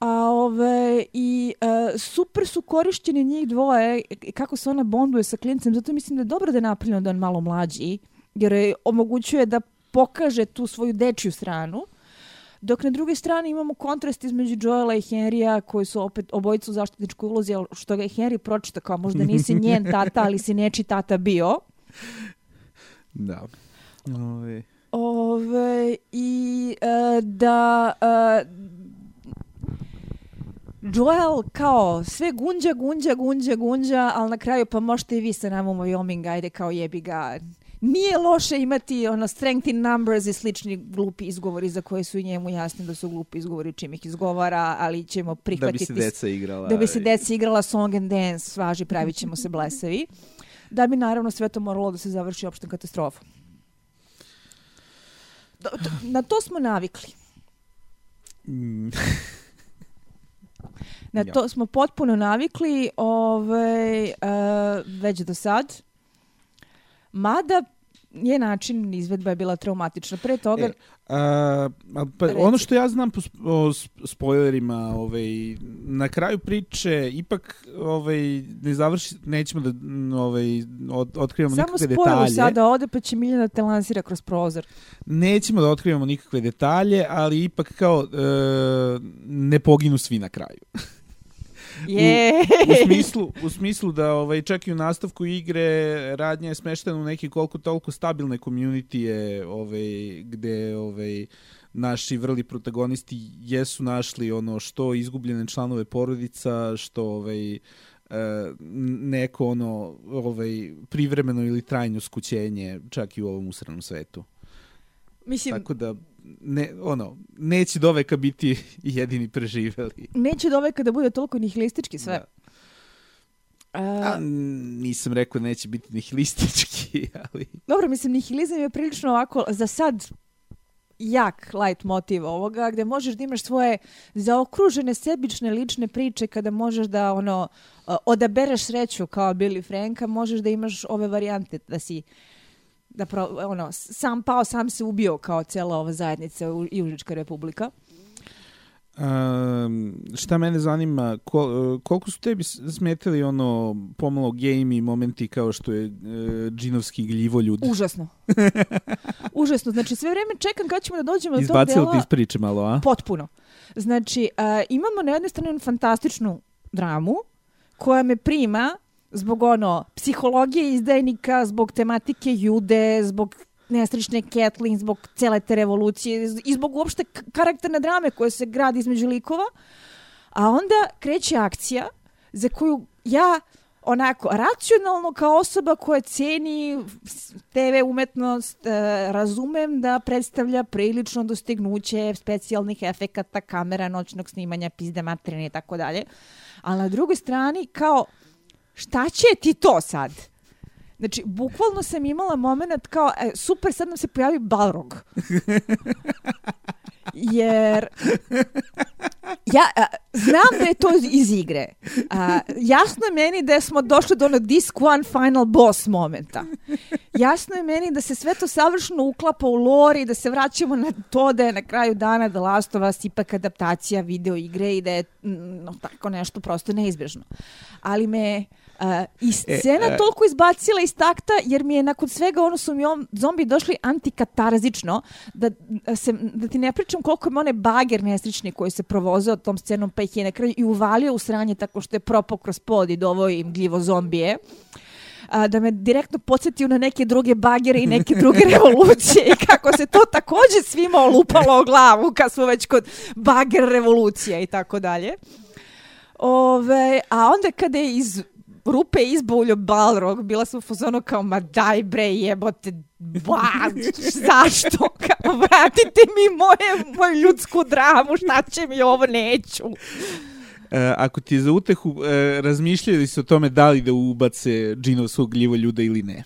A ove, i e, super su korišćeni njih dvoje i kako se ona bonduje sa klincem, zato mislim da je dobro da je napravljeno da je on malo mlađi, jer je omogućuje da pokaže tu svoju dečju stranu. Dok na drugoj strani imamo kontrast između Joela i Henrya koji su opet obojica u zaštitničkoj ulozi, što ga je Henry pročita kao možda nisi njen tata, ali si neči tata bio. Da. Ove, Ove, I e, da e, Joel kao sve gunđa, gunđa, gunđa, gunđa, ali na kraju pa možete i vi sa nama u Wyoming, ajde kao jebi ga. Nije loše imati ono strength in numbers i slični glupi izgovori za koje su njemu jasni da su glupi izgovori čim ih izgovara, ali ćemo da bi prihvatiti se deca igrala. da bi se deca igrala song and dance, važi, pravit ćemo se blesavi. Da bi naravno sve to moralo da se završi opštom katastrofom. Na to smo navikli. Mm, Na to smo potpuno navikli ovaj, uh, već do sad. Mada je način izvedba je bila traumatična. Pre toga, E, a, a, pa, Reci. ono što ja znam po sp- o sp- spoilerima, ovaj, na kraju priče ipak ovaj, ne završi, nećemo da ovaj, od, otkrivamo samo nikakve spoiler detalje. sada ode pa će Miljana te lansira kroz prozor. Nećemo da otkrivamo nikakve detalje, ali ipak kao e, ne poginu svi na kraju. Je. u smislu, u smislu da ovaj čak i u nastavku igre radnja je smeštena u neki koliko toliko stabilne community ovaj gde ovaj naši vrli protagonisti jesu našli ono što izgubljene članove porodica, što ovaj e, neko ono ovaj privremeno ili trajno skućenje čak i u ovom usranom svetu. Mislim, Tako da ne, ono, neće doveka biti jedini preživeli. neće doveka da bude toliko nihilistički sve. Da. A, nisam rekao da neće biti nihilistički, ali... dobro, mislim, nihilizam je prilično ovako, za sad, jak light motiv ovoga, gde možeš da imaš svoje zaokružene sebične lične priče kada možeš da ono uh, odabereš sreću kao Billy Franka, možeš da imaš ove varijante da si da pro, ono, sam pao, sam se ubio kao cela ova zajednica u- Južnička republika. Um, šta mene zanima, kol, koliko su tebi s- smetali ono pomalo gamey momenti kao što je uh, džinovski gljivoljud? Užasno. Užasno. Znači, sve vreme čekam kad ćemo da dođemo do tog Izbacilo dela. ti iz priče malo, a? Potpuno. Znači, uh, imamo na jednoj strani fantastičnu dramu koja me prima zbog ono psihologije izdajnika, zbog tematike jude, zbog nesrećne Kathleen, zbog cele te revolucije i zbog uopšte karakterne drame koja se gradi između likova. A onda kreće akcija za koju ja onako racionalno kao osoba koja ceni TV umetnost e, razumem da predstavlja prilično dostignuće specijalnih efekata, kamera, noćnog snimanja, pizde materine i tako dalje. Ali na drugoj strani kao šta će ti to sad? Znači, bukvalno sam imala moment kao, e, super, sad nam se pojavi Balrog. Jer ja a, znam da je to iz- igre. A, jasno je meni da smo došli do ono disc one final boss momenta. Jasno je meni da se sve to savršeno uklapa u lore i da se vraćamo na to da je na kraju dana The Last of Us ipak adaptacija video igre i da je mm, no, tako nešto prosto neizbježno. Ali me uh, i scena e. toliko izbacila iz takta jer mi je nakon svega ono su mi on, zombi došli antikatarzično da, da, se, da ti ne pričam koliko me onaj bager nesrećni koji se provozao tom scenom pa ih je na kraju i uvalio u sranje tako što je propao kroz pod i doveo im gljivo zombije a, da me direktno podsjetio na neke druge bagere i neke druge revolucije i kako se to takođe svima olupalo o glavu kad smo već kod bager revolucija i tako dalje. Ove, a onda kada je iz rupe izbavljao Balrog, bila sam u fazonu kao, ma daj bre jebote, ba, zašto? Kao, vratite mi moje, moju ljudsku dramu, šta će mi ovo, neću. E, ako ti je za utehu, e, razmišljali su o tome da li da ubace džinovskog gljivoljuda ili ne.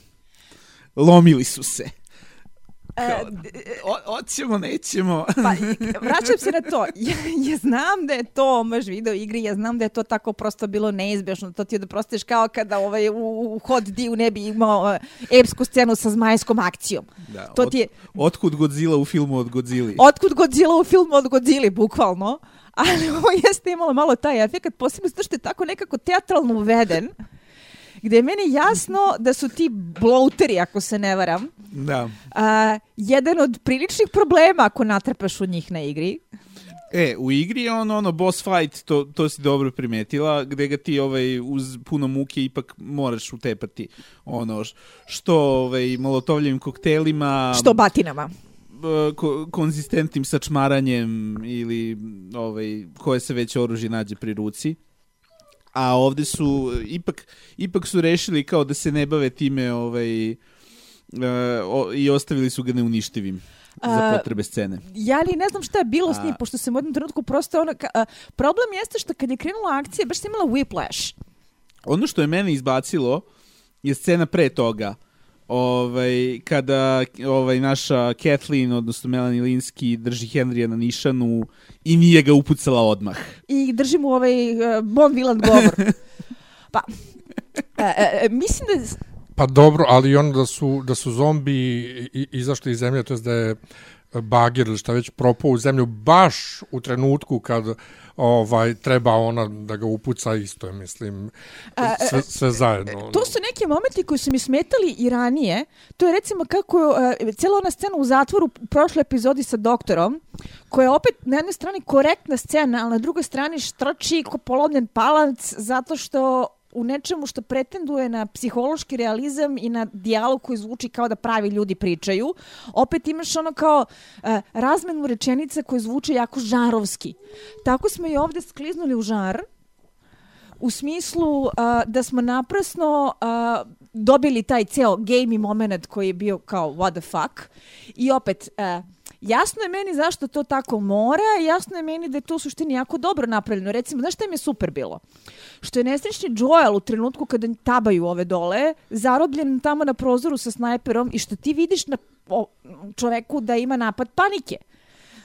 Lomili su se. E, O, oćemo, nećemo. Pa, vraćam se na to. Ja, ja znam da je to maš video igri, ja znam da je to tako prosto bilo neizbješno. To ti je da prostiš kao kada ovaj, u, u Hot Dio ne bi imao uh, epsku scenu sa zmajskom akcijom. Da, to od, ti je, otkud Godzilla u filmu od Godzilla? otkud Godzilla u filmu od Godzilla, bukvalno. Ali ovo jeste imalo malo taj efekt, posebno zato što je tako nekako teatralno uveden gde je meni jasno da su ti bloateri, ako se ne varam, Da. a, jedan od priličnih problema ako natrpaš u njih na igri. E, u igri je on ono boss fight, to, to si dobro primetila, gde ga ti ovaj, uz puno muke ipak moraš utepati. Ono, što ovaj, molotovljivim koktelima, Što batinama. ko, konzistentnim sačmaranjem ili ovaj, koje se već oružje nađe pri ruci. A ovde su, ipak, ipak su rešili kao da se ne bave time ovaj, e, o, i ostavili su ga neuništivim za potrebe scene. Ja li ne znam šta je bilo s njim, pošto sam u jednom trenutku prosto ono... Ka, a, problem jeste što kad je krenula akcija, baš sam imala whiplash. Ono što je mene izbacilo je scena pre toga. Ovaj, kada ovaj, naša Kathleen, odnosno Melanie Linsky, drži Henrya na nišanu i nije ga upucala odmah. I držim u ovaj uh, Bon Villain govor. Pa, e, e, mislim da... je- Pa dobro, ali ono da su, da su zombi izašli iz zemlje, to je da je bagir ili šta već propao u zemlju baš u trenutku kad ovaj treba ona da ga upuca isto mislim, A, sve, sve zajedno. To su neki momenti koji su mi smetali i ranije. To je recimo kako uh, cijela ona scena u zatvoru u prošloj epizodi sa doktorom, koja je opet na jednoj strani korektna scena, ali na drugoj strani štrči ko polomljen palac zato što u nečemu što pretenduje na psihološki realizam i na dijalog koji zvuči kao da pravi ljudi pričaju, opet imaš ono kao uh, razmenu rečenica koje zvuče jako žarovski. Tako smo i ovde skliznuli u žar, u smislu uh, da smo naprasno uh, dobili taj ceo gamey moment koji je bio kao what the fuck i opet uh, jasno je meni zašto to tako mora jasno je meni da je to u suštini jako dobro napravljeno. Recimo, znaš šta mi je super bilo? Što je nesrećni Joel u trenutku kada tabaju ove dole, zarobljen tamo na prozoru sa snajperom i što ti vidiš na čoveku da ima napad panike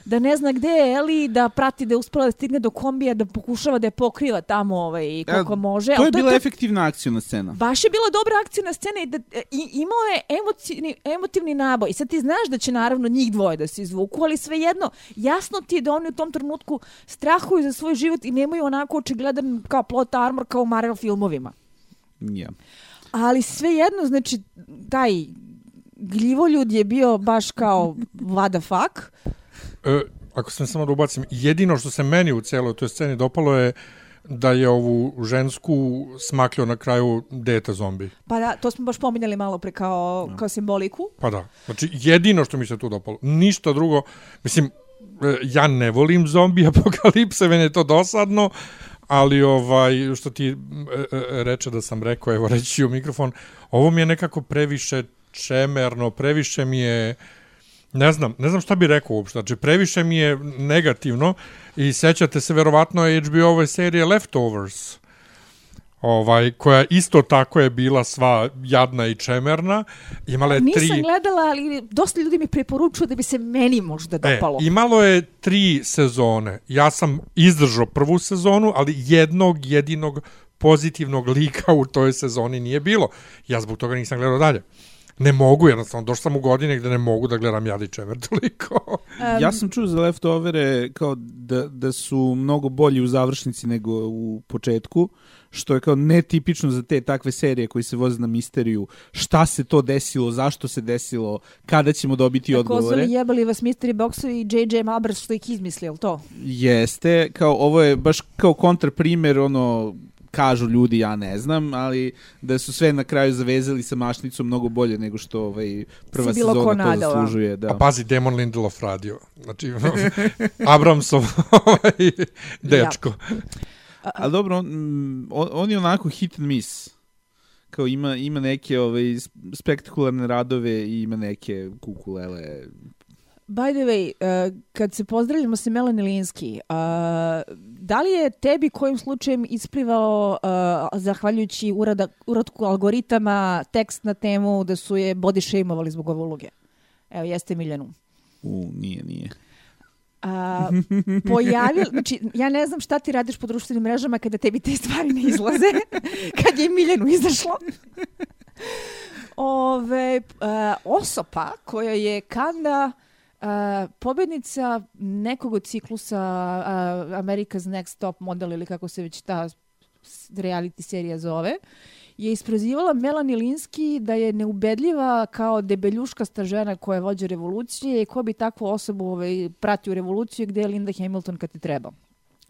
da ne zna gde je Eli, da prati da je uspela da stigne do kombija, da pokušava da je pokriva tamo ovaj, koliko E, može. To Ali je bila efektivna akcijna scena. Baš je bila dobra akcijna scena i, da, i imao je emotivni, emotivni naboj. I sad ti znaš da će naravno njih dvoje da se izvuku, ali svejedno, jasno ti je da oni u tom trenutku strahuju za svoj život i nemaju onako očigledan kao plot armor kao u Marvel filmovima. Ja. Ali svejedno, znači, taj gljivoljud je bio baš kao what the fuck. E, ako sam samo da ubacim, jedino što se meni u cijeloj toj sceni dopalo je da je ovu žensku smaklio na kraju dete zombi. Pa da, to smo baš pominjali malo pre kao, kao simboliku. Pa da. Znači, jedino što mi se tu dopalo. Ništa drugo. Mislim, e, ja ne volim zombi apokalipse, meni je to dosadno, ali ovaj, što ti e, e, reče da sam rekao, evo reći u mikrofon, ovo mi je nekako previše čemerno, previše mi je ne znam, ne znam šta bi rekao uopšte, znači previše mi je negativno i sećate se verovatno HBO-ove serije Leftovers, ovaj, koja isto tako je bila sva jadna i čemerna, imala je Nisam tri... gledala, ali dosta ljudi mi preporučuju da bi se meni možda E, dopalo. imalo je tri sezone. Ja sam izdržao prvu sezonu, ali jednog jedinog pozitivnog lika u toj sezoni nije bilo. Ja zbog toga nisam gledao dalje. Ne mogu, jednostavno, došao sam u godine gde ne mogu da gledam Jadi Čemer toliko. ja sam čuo za leftovere kao da, da su mnogo bolji u završnici nego u početku, što je kao netipično za te takve serije koji se voze na misteriju. Šta se to desilo, zašto se desilo, kada ćemo dobiti odgovore. Takozvani jebali vas mystery boxu i J.J. Malbers što ih izmislio, to? Jeste, kao ovo je baš kao kontraprimer, ono, kažu ljudi, ja ne znam, ali da su sve na kraju zavezali sa mašnicom mnogo bolje nego što ovaj prva Si bilo sezona to zaslužuje. Da. A pazi, Damon Lindelof radio. Znači, Abramsov ovaj, dečko. A dobro, on, on, on je onako hit and miss. Kao ima, ima neke ovaj, sp- spektakularne radove i ima neke kukulele. By the way, uh, kad se pozdravljamo sa Melanie Linsky, uh, da li je tebi kojim slučajem isplivao, uh, zahvaljujući urada, uradku algoritama, tekst na temu da su je body shameovali zbog ove uloge? Evo, jeste Miljanu. U, nije, nije. A, pojavil, znači, ja ne znam šta ti radiš po društvenim mrežama kada tebi te stvari ne izlaze, kad je Miljanu izašlo. Ove, a, osopa koja je kanda a, pobednica nekog od ciklusa a, America's Next Top Model ili kako se već ta reality serija zove, je isprozivala Melanie Linsky da je neubedljiva kao debeljuškasta žena koja vođe revolucije i ko bi takvu osobu ovaj, pratio revoluciju gde je Linda Hamilton kad ti treba.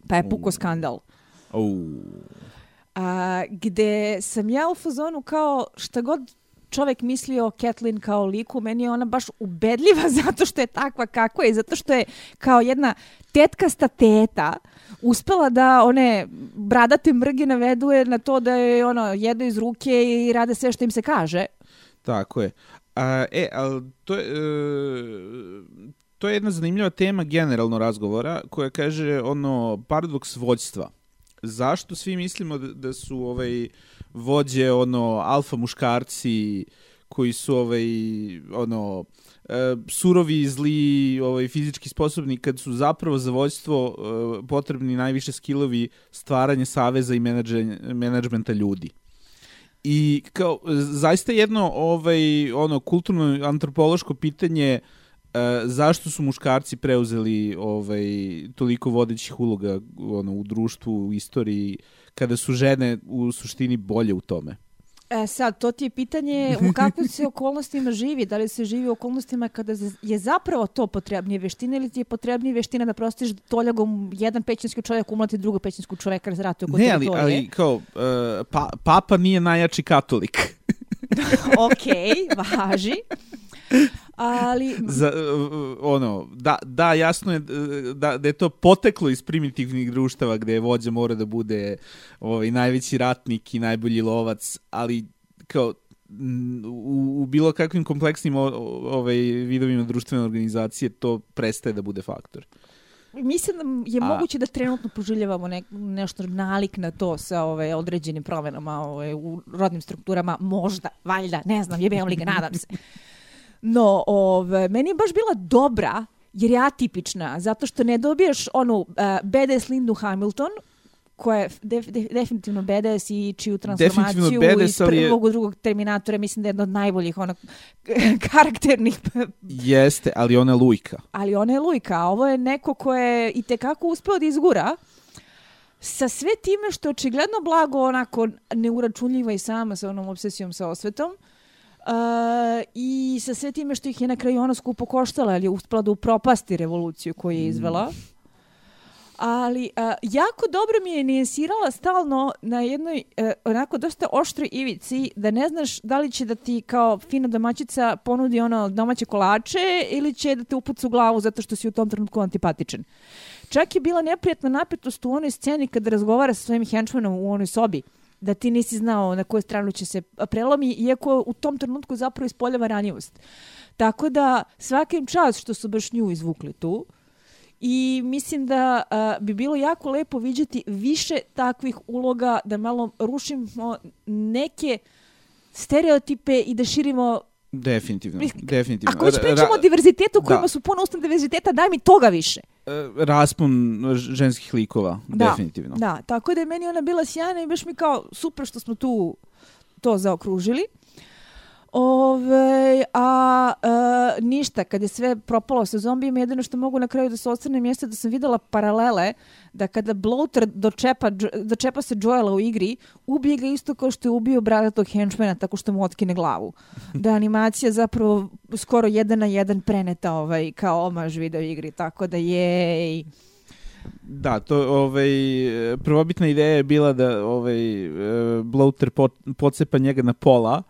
Pa je puko skandal. U, A, gde sam ja u fazonu kao šta god čovek mislio o Kathleen kao liku, meni je ona baš ubedljiva zato što je takva kakva je, zato što je kao jedna tetkasta teta uspela da one bradate mrge naveduje na to da je ono jedu iz ruke i rade sve što im se kaže. tako je. A, e, ali to je... E, to je jedna zanimljiva tema generalno razgovora koja kaže ono paradoks vođstva. Zašto svi mislimo da, da su ovaj vođe ono alfa muškarci koji su ovaj ono e, surovi, zli, ovaj fizički sposobni kad su zapravo za vođstvo e, potrebni najviše skillovi stvaranje saveza i menadžmenta ljudi. I kao zaista jedno ovaj ono kulturno antropološko pitanje e, zašto su muškarci preuzeli ovaj toliko vodećih uloga ono u društvu, u istoriji kada su žene u suštini bolje u tome. E sad, to ti je pitanje u kakvim se okolnostima živi. Da li se živi u okolnostima kada je zapravo to potrebnije veština ili ti je potrebnije veština da prostiš toljagom jedan pećinski čovjek umlati drugog pećinskog čovjeka razrati oko Ne, ali, ali kao uh, pa, papa nije najjači katolik. ok, važi. Ali, Za, uh, ono, da, da, jasno je uh, da, da je to poteklo iz primitivnih društava gde je vođa mora da bude ovaj, najveći ratnik i najbolji lovac, ali kao u, u bilo kakvim kompleksnim o, ovaj, vidovima društvene organizacije to prestaje da bude faktor. mislim da je A- moguće da trenutno poželjavamo ne, nešto nalik na to sa ove, određenim promenama ove, u rodnim strukturama. Možda, valjda, ne znam, jebem li ga, nadam se. No, ove, meni je baš bila dobra jer je atipična, zato što ne dobiješ onu uh, badass Lindu Hamilton, koja je def, def, definitivno badass i čiju transformaciju badass, iz je- prvog u drugog Terminatora mislim da je jedna od najboljih onak, karakternih Jeste, ali ona je lujka. ali ona je lujka, a ovo je neko ko je i tekako uspeo da izgura sa sve time što je očigledno blago onako neuračunljiva i sama sa onom obsesijom sa osvetom. Uh, I sa sve time što ih je na kraju ona skupo koštala, ali je uspela da upropasti revoluciju koju je izvela. Ali uh, jako dobro mi je nijansirala stalno na jednoj uh, onako dosta oštroj ivici da ne znaš da li će da ti kao fina domaćica ponudi ono domaće kolače ili će da te upuca u glavu zato što si u tom trenutku antipatičan. Čak je bila neprijatna napetost u onoj sceni kada razgovara sa svojim henchmanom u onoj sobi da ti nisi znao na koju stranu će se prelomi, iako u tom trenutku zapravo ispoljava ranjivost. Tako da svakim čas što su baš nju izvukli tu, i mislim da a, bi bilo jako lepo viđati više takvih uloga, da malo rušimo neke stereotipe i da širimo... Definitivno, definitivno. Ako već pričamo o diverzitetu kojima da. su puno usta diverziteta, daj mi toga više. E, raspon ž- ženskih likova, Da, definitivno. Da, tako da je meni ona bila sjajna i baš mi kao super što smo tu to zaokružili. Ove, a e, ništa, kad je sve propalo sa zombijima, jedino što mogu na kraju da se osvrnem jeste da sam videla paralele da kada Bloater dočepa, dočepa se Joela u igri, ubije ga isto kao što je ubio bradatog henchmana tako što mu otkine glavu. Da animacija zapravo skoro jedan na jedan preneta ovaj, kao omaž video igri, tako da jej. Da, to ovaj prvobitna ideja je bila da ovaj e, bloater pot, pocepa njega na pola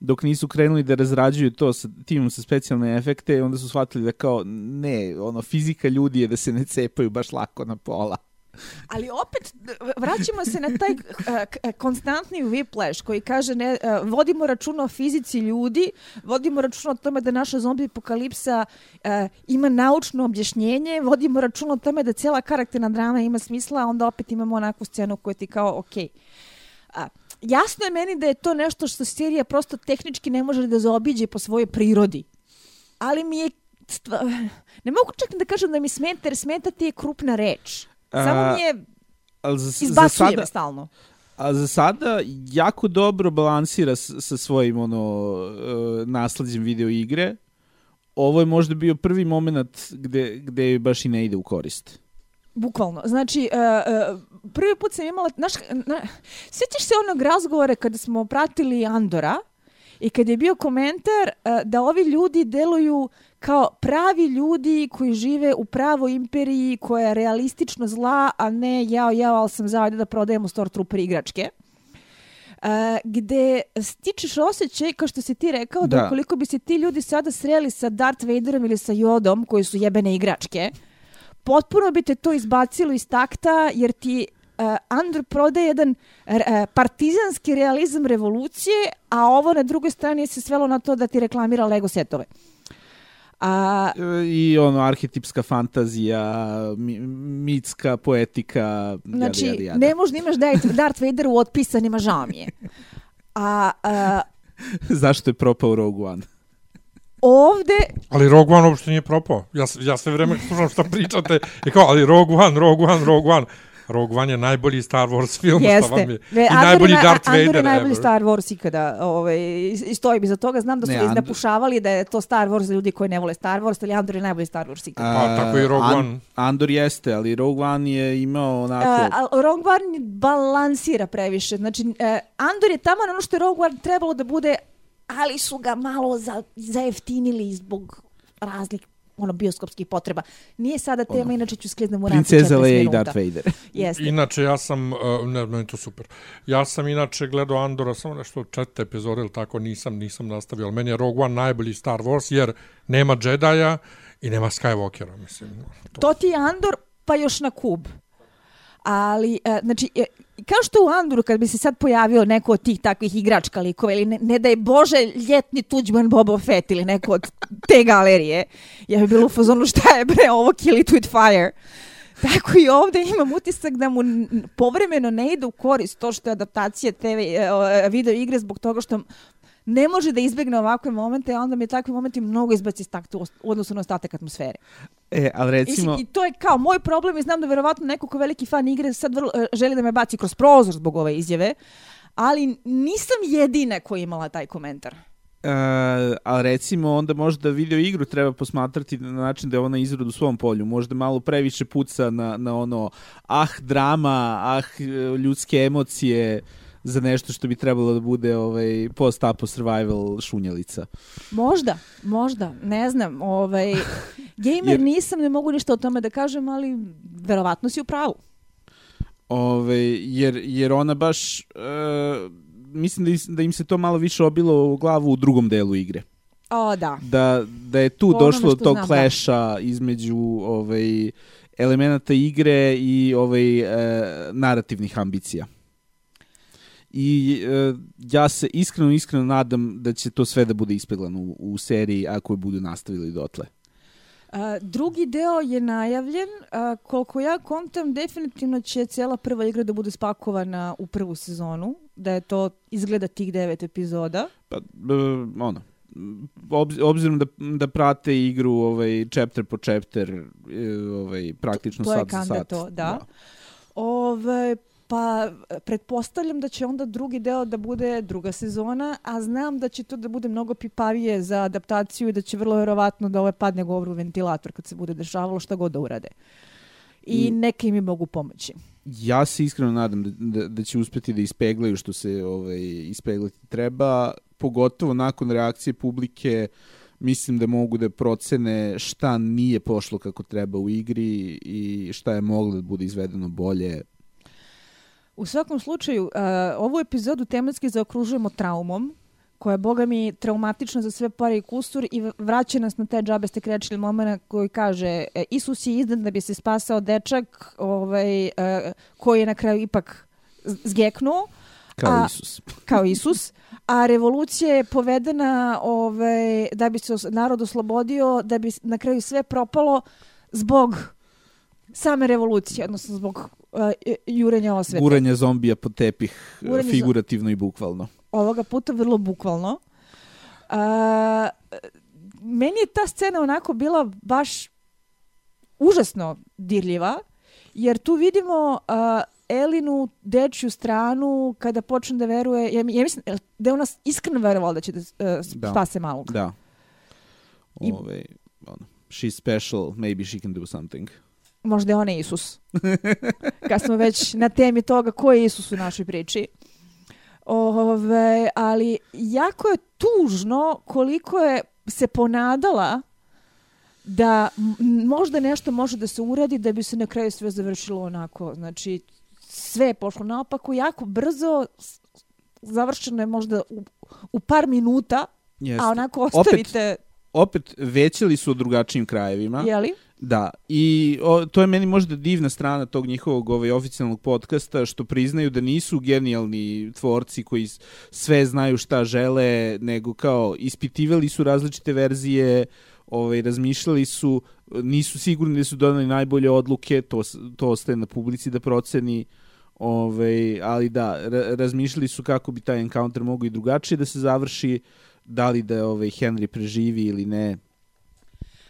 dok nisu krenuli da razrađuju to sa timom sa specijalne efekte, onda su shvatili da kao ne, ono fizika ljudi je da se ne cepaju baš lako na pola. Ali opet vraćamo se na taj uh, konstantni whiplash koji kaže ne, uh, vodimo računa o fizici ljudi, vodimo računa o tome da naša zombi apokalipsa uh, ima naučno objašnjenje, vodimo računa o tome da cijela karakterna drama ima smisla, a onda opet imamo onakvu scenu koja ti kao, ok, a, jasno je meni da je to nešto što serija prosto tehnički ne može da zaobiđe po svojoj prirodi. ali mi je stva... ne mogu čak da kažem da mi smeta jer smeta ti je krupna reč. Samo A, mi je za, za izbacuje sada, me stalno. a za sada jako dobro balansira s, sa svojim ono uh, nasleđem video igre. Ovo je možda bio prvi moment gde, gde baš i ne ide u korist. Bukvalno. Znači, uh, uh, prvi put sam imala, znaš, na, sjećaš se onog razgovora kada smo pratili Andora i kad je bio komentar uh, da ovi ljudi deluju kao pravi ljudi koji žive u pravoj imperiji koja je realistično zla, a ne jao, jao, ali sam ajde da prodajemo Stormtrooper igračke. Uh, gde stičeš osjećaj, kao što si ti rekao, da, Da. ukoliko bi se ti ljudi sada sreli sa Darth Vaderom ili sa Jodom, koji su jebene igračke, potpuno bi te to izbacilo iz takta, jer ti uh, Andor prodaje jedan r- uh, partizanski realizam revolucije, a ovo na drugoj strani se svelo na to da ti reklamira Lego setove. A, E, I ono, arhetipska fantazija, mi, mitska poetika, znači, jada, jada, jada. ne možda imaš Darth Darth Vader u otpisanima, žao mi je. A, a Zašto je propao Rogue One? Ovde Ali Rogue One uopšte nije propao. Ja, ja sve vreme slušam šta pričate i kao, ali Rogue One, Rogue One, Rogue One. Rogue One je najbolji Star Wars film, šta Jeste. vam je. I Andor najbolji na- Darth Andor Vader je najbolji ever. Star Wars ikada. Ovaj, i i stoji za toga. Znam da su Ne, ne, Andor- iznapušavali da je to Star Wars za ljudi koji ne vole Star Wars, ali Andor je najbolji Star Wars ikada. Pa, tako i Rogue One. Andor jeste, ali Rogue One je imao onako... Uh, ali Rogue One balansira previše. Znači, uh, Andor je tamo ono što je Rogue One trebalo da bude, ali su ga malo za, zajeftinili zbog raznih ono bioskopskih potreba. Nije sada tema, Ono, inače ću skliznem u rancu Princeza 40 Leia i. Darth Vader. Jeste. Inače, ja sam, uh, ne, meni to super. Ja sam inače gledao Andora samo nešto četiri epizode ili tako, nisam, nisam nastavio. Ali meni je Rogue One najbolji Star Wars jer nema Jedi-a i nema Skywalkera, mislim. To. To ti je Andor, pa još na kub. Ali, e, znači, e, kao što u Andoru, kad bi se sad pojavio neko od tih takvih igračka likova, ili ne, ne da je Bože ljetni tuđman Boba Fett ili neko od te galerije, ja bi bilo u fazonu šta je bre ovo Kill It With Fire. Tako i ovde imam utisak da mu povremeno ne ide u korist to što je adaptacija TV, e, video igre zbog toga što ne može da izbegne ovakve momente, a onda mi je takvi momenti mnogo izbaci iz takta u os- u odnosu na ostatak atmosfere. E, ali recimo... Mislim, I to je kao moj problem i znam da verovatno neko ko veliki fan igre sad vrlo, e, želi da me baci kroz prozor zbog ove izjave, ali nisam jedina koja je imala taj komentar. Uh, ali recimo onda možda video igru treba posmatrati na način da je ona izrod u svom polju. Možda malo previše puca na, na ono ah drama, ah ljudske emocije za nešto što bi trebalo da bude ovaj post-apo survival šunjelica. Možda, možda, ne znam. Ovaj, gamer Jer- nisam, ne mogu ništa o tome da kažem, ali verovatno si u pravu. Ove, jer, jer ona baš, e, mislim da, is- da im se to malo više obilo u glavu u drugom delu igre. O, da. Da, da je tu Po došlo do tog znam, da. kleša između ovaj, elemenata igre i ovaj, e, narativnih ambicija. I e, ja se iskreno, iskreno nadam da će to sve da bude ispeglano u, u seriji ako je budu nastavili dotle. A, drugi deo je najavljen. A, koliko ja kontam, definitivno će cijela prva igra da bude spakovana u prvu sezonu. Da je to izgleda tih devet epizoda. Pa, e, ono, obz- obzirom da, da prate igru ovaj, chapter po chapter, e, ovaj, praktično To je sat za kanda sat. to, da. Ove, pa pretpostavljam da će onda drugi deo da bude druga sezona, a znam da će to da bude mnogo pipavije za adaptaciju i da će vrlo verovatno da ove padne govor u ventilator kad se bude dešavalo šta god da urade. I, I- neke im mogu pomoći. Ja se iskreno nadam da, da, da će uspeti da ispeglaju što se ovaj, ispeglati treba, pogotovo nakon reakcije publike mislim da mogu da procene šta nije pošlo kako treba u igri i šta je moglo da bude izvedeno bolje. U svakom slučaju, uh, ovu epizodu tematski zaokružujemo traumom, koja je, boga mi, traumatična za sve pare i kusur i vraća nas na te džabeste krečili momena koji kaže e, Isus je izdan da bi se spasao dečak ovaj, uh, koji je na kraju ipak zgeknuo Kao A- Isus. kao Isus, a revolucija je povedena ovaj, da bi se narod oslobodio, da bi na kraju sve propalo zbog same revolucije, odnosno zbog uh, jurenja osvete. Guranje zombija po tepih, Guranje zo- figurativno i bukvalno. ovoga puta vrlo bukvalno. A, meni je ta scena onako bila baš užasno dirljiva, jer tu vidimo uh, Elinu dečju stranu kada počne da veruje, ja, ja mislim da je ona iskreno verovala da će da, uh, Da. spase malog. Da. I- Ove, ono, she's special, maybe she can do something. Možda je on Isus. Kad smo već na temi toga ko je Isus u našoj priči. Ove, ali jako je tužno koliko je se ponadala da možda nešto može da se uradi da bi se na kraju sve završilo onako. Znači, sve je pošlo naopako, jako brzo, završeno je možda u, u par minuta, Jeste. a onako ostavite, Opet, većali su o drugačijim krajevima. jeli? Da, i o, to je meni možda divna strana tog njihovog ovaj, oficijalnog podcasta, što priznaju da nisu genijalni tvorci koji sve znaju šta žele, nego kao ispitivali su različite verzije, ovaj, razmišljali su, nisu sigurni da su donali najbolje odluke, to, to ostaje na publici da proceni, ovaj, ali da, ra razmišljali su kako bi taj encounter mogao i drugačije da se završi, da li da ovaj, Henry preživi ili ne,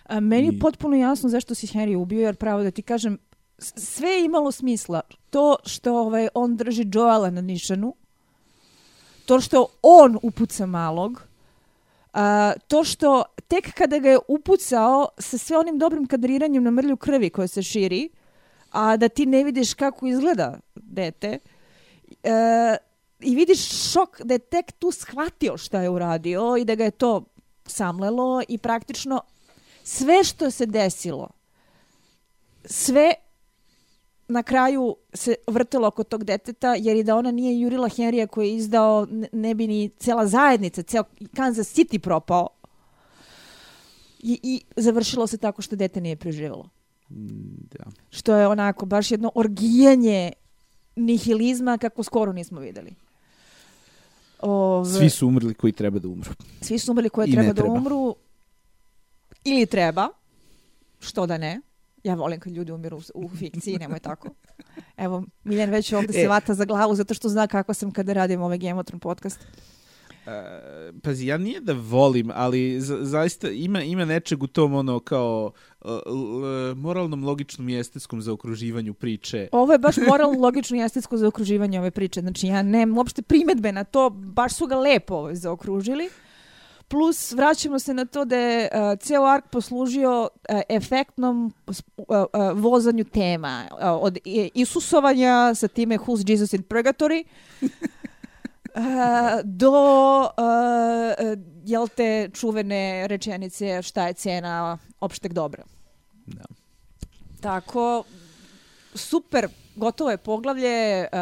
A, meni je I- potpuno jasno zašto si Henry ubio, jer pravo da ti kažem, sve je imalo smisla. To što ovaj, on drži Joela na nišanu, to što on upuca malog, a, to što tek kada ga je upucao sa sve onim dobrim kadriranjem na mrlju krvi koje se širi, a da ti ne vidiš kako izgleda dete, e, i vidiš šok da je tek tu shvatio šta je uradio i da ga je to samlelo i praktično sve što se desilo, sve na kraju se vrtelo oko tog deteta, jer i da ona nije jurila Henrya koji je izdao, ne- bi ni cela zajednica, ceo Kansas City propao. I, I završilo se tako što dete nije preživelo. da. Što je onako baš jedno orgijanje nihilizma kako skoro nismo videli. Ove, Svi su umrli koji treba da umru. svi su umrli koje I ne treba da treba. umru ili treba, što da ne. Ja volim kad ljudi umiru u, u fikciji, nemoj tako. Evo, Miljan već ovde se E. vata za glavu zato što zna kako sam kada radim ovaj Gemotron podcast. E, pazi, ja nije da volim, ali za, zaista ima, ima nečeg u tom ono kao e, l- moralnom, logičnom i estetskom zaokruživanju priče. Ovo je baš moralno, logično i estetsko zaokruživanje ove priče. Znači, ja nemam uopšte primetbe na to, baš su ga lepo ovaj, zaokružili. Plus, vraćamo se na to da je uh, ceo ark poslužio uh, efektnom uh, uh, vozanju tema. Uh, od Isusovanja sa time Who's Jesus in Purgatory uh, do jel te čuvene rečenice šta je cena opšteg dobra. Da. Tako, super, gotovo je poglavlje. Uh,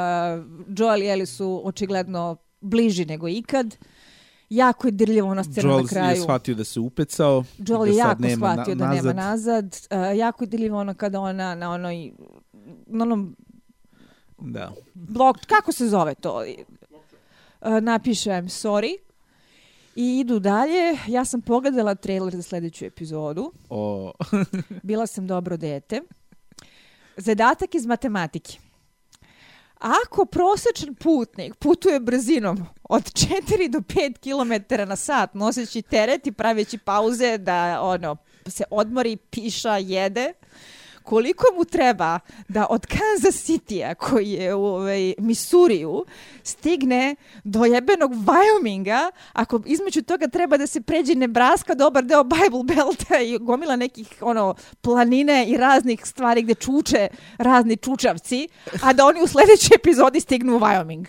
Joel i Ellie su očigledno bliži nego ikad. Jako je dirljivo ona scena Joel na kraju. je shvatio da se upecao. Joel da je sad jako nema shvatio na- da nema nazad. Uh, jako je dirljivo ono kada ona na onoj na onom Da. blog, kako se zove to? Uh, napiše I'm sorry i idu dalje. Ja sam pogledala trailer za sledeću epizodu. O, Bila sam dobro dete. Zadatak iz matematike. Ako prosječan putnik putuje brzinom od 4 do 5 km na sat noseći teret i praveći pauze da ono se odmori, piša, jede, koliko mu treba da od Kansas City-a koji je u ovaj, Misuriju stigne do jebenog Wyominga ako između toga treba da se pređe Nebraska, dobar deo Bible Belta i gomila nekih ono planine i raznih stvari gde čuče razni čučavci, a da oni u sledećoj epizodi stignu u Wyoming.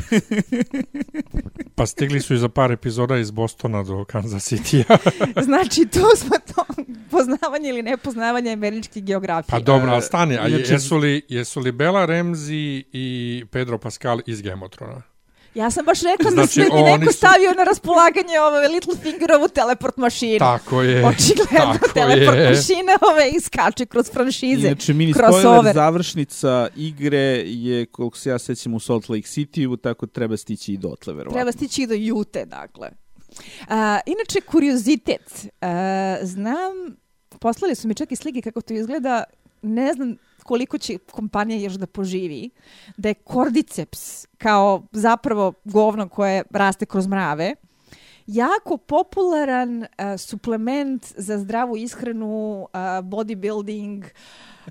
Pa stigli su i za par epizoda iz Bostona do Kansas City-a. Znači, tu smo to poznavanje ili nepoznavanje američke geografije. Pa dobro, ali stani, a Inače- jesu li, jesu li Bela Ramsey i Pedro Pascal iz Gamotrona? Ja sam baš rekla Znači, da mi neko su- stavio na raspolaganje ove Littlefingerovu teleport mašinu. Tako je. Očigledno tako teleport je. mašina ove iskače kroz franšize. Inače, mini crossover. spoiler, završnica igre je, koliko se ja sećam, u Salt Lake City-u, tako treba stići i dotle, verovatno. Treba stići i do Jute, dakle. A, inače, kuriozitet. A, znam, poslali su mi čak i slike kako to izgleda, ne znam koliko će kompanija još da poživi, da je kordiceps kao zapravo govno koje raste kroz mrave, jako popularan a, suplement za zdravu ishranu, a, bodybuilding,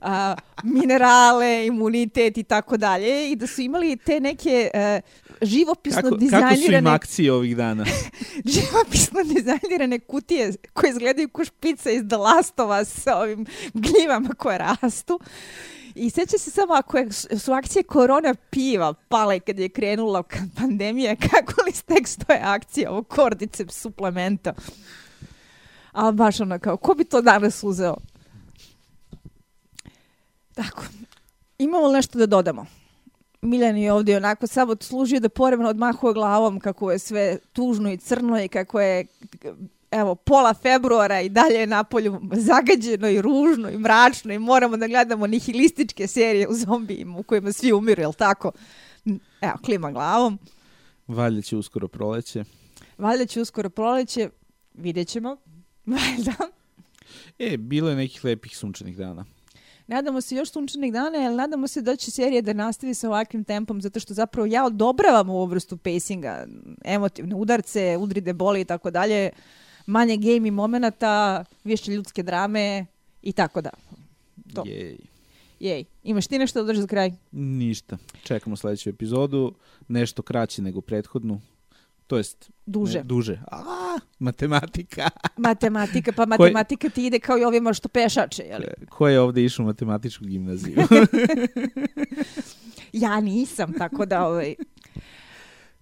a, minerale, imunitet i tako dalje. I da su imali te neke a, živopisno Kako, dizajnirane kako su im akcije ovih dana? živopisno dizajnirane kutije koje izgledaju kao špica iz The Last of Us sa ovim gljivama koje rastu. I seća se samo ako je, su akcije korona piva pale kad je krenula pandemija, kako li tek stoje akcije ovog kordice suplementa. Ali baš ono kao, ko bi to danas uzeo? Tako, imamo li nešto da dodamo? Miljan je ovdje onako samo služio da poremno odmahuje glavom kako je sve tužno i crno i kako je evo, pola februara i dalje je napolju zagađeno i ružno i mračno i moramo da gledamo nihilističke serije u zombijima u kojima svi umiru, jel tako? Evo, klima glavom. Valjda će uskoro proleće. Valjda će uskoro proleće, vidjet ćemo. Valjda. E, bilo je nekih lepih sunčanih dana. Nadamo se još sunčanih dana, ali nadamo se da će serija da nastavi sa ovakvim tempom, zato što zapravo ja odobravam ovu vrstu pacinga, emotivne udarce, udri deboli i tako dalje, manje gaming momenata, više ljudske drame i tako da. To. Jej. Jej. Imaš ti nešto da drži za kraj? Ništa. Čekamo sljedeću epizodu. Nešto kraće nego prethodnu. To jest... Duže. Ne, duže. A, matematika. matematika, pa matematika ti ide kao i ovima što pešače, jel? Ko je ovde išao u matematičku gimnaziju? ja nisam, tako da ovaj,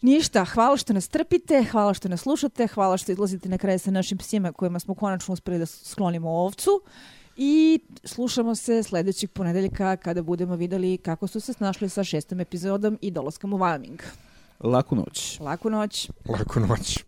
Ništa, hvala što nas trpite, hvala što nas slušate, hvala što izlazite na kraj sa našim psima kojima smo konačno uspeli da sklonimo ovcu. I slušamo se sljedećeg ponedeljka kada budemo videli kako su se snašli sa šestom epizodom i dolaskom u Wyoming. Lacunote. Lacunote. Lacunote.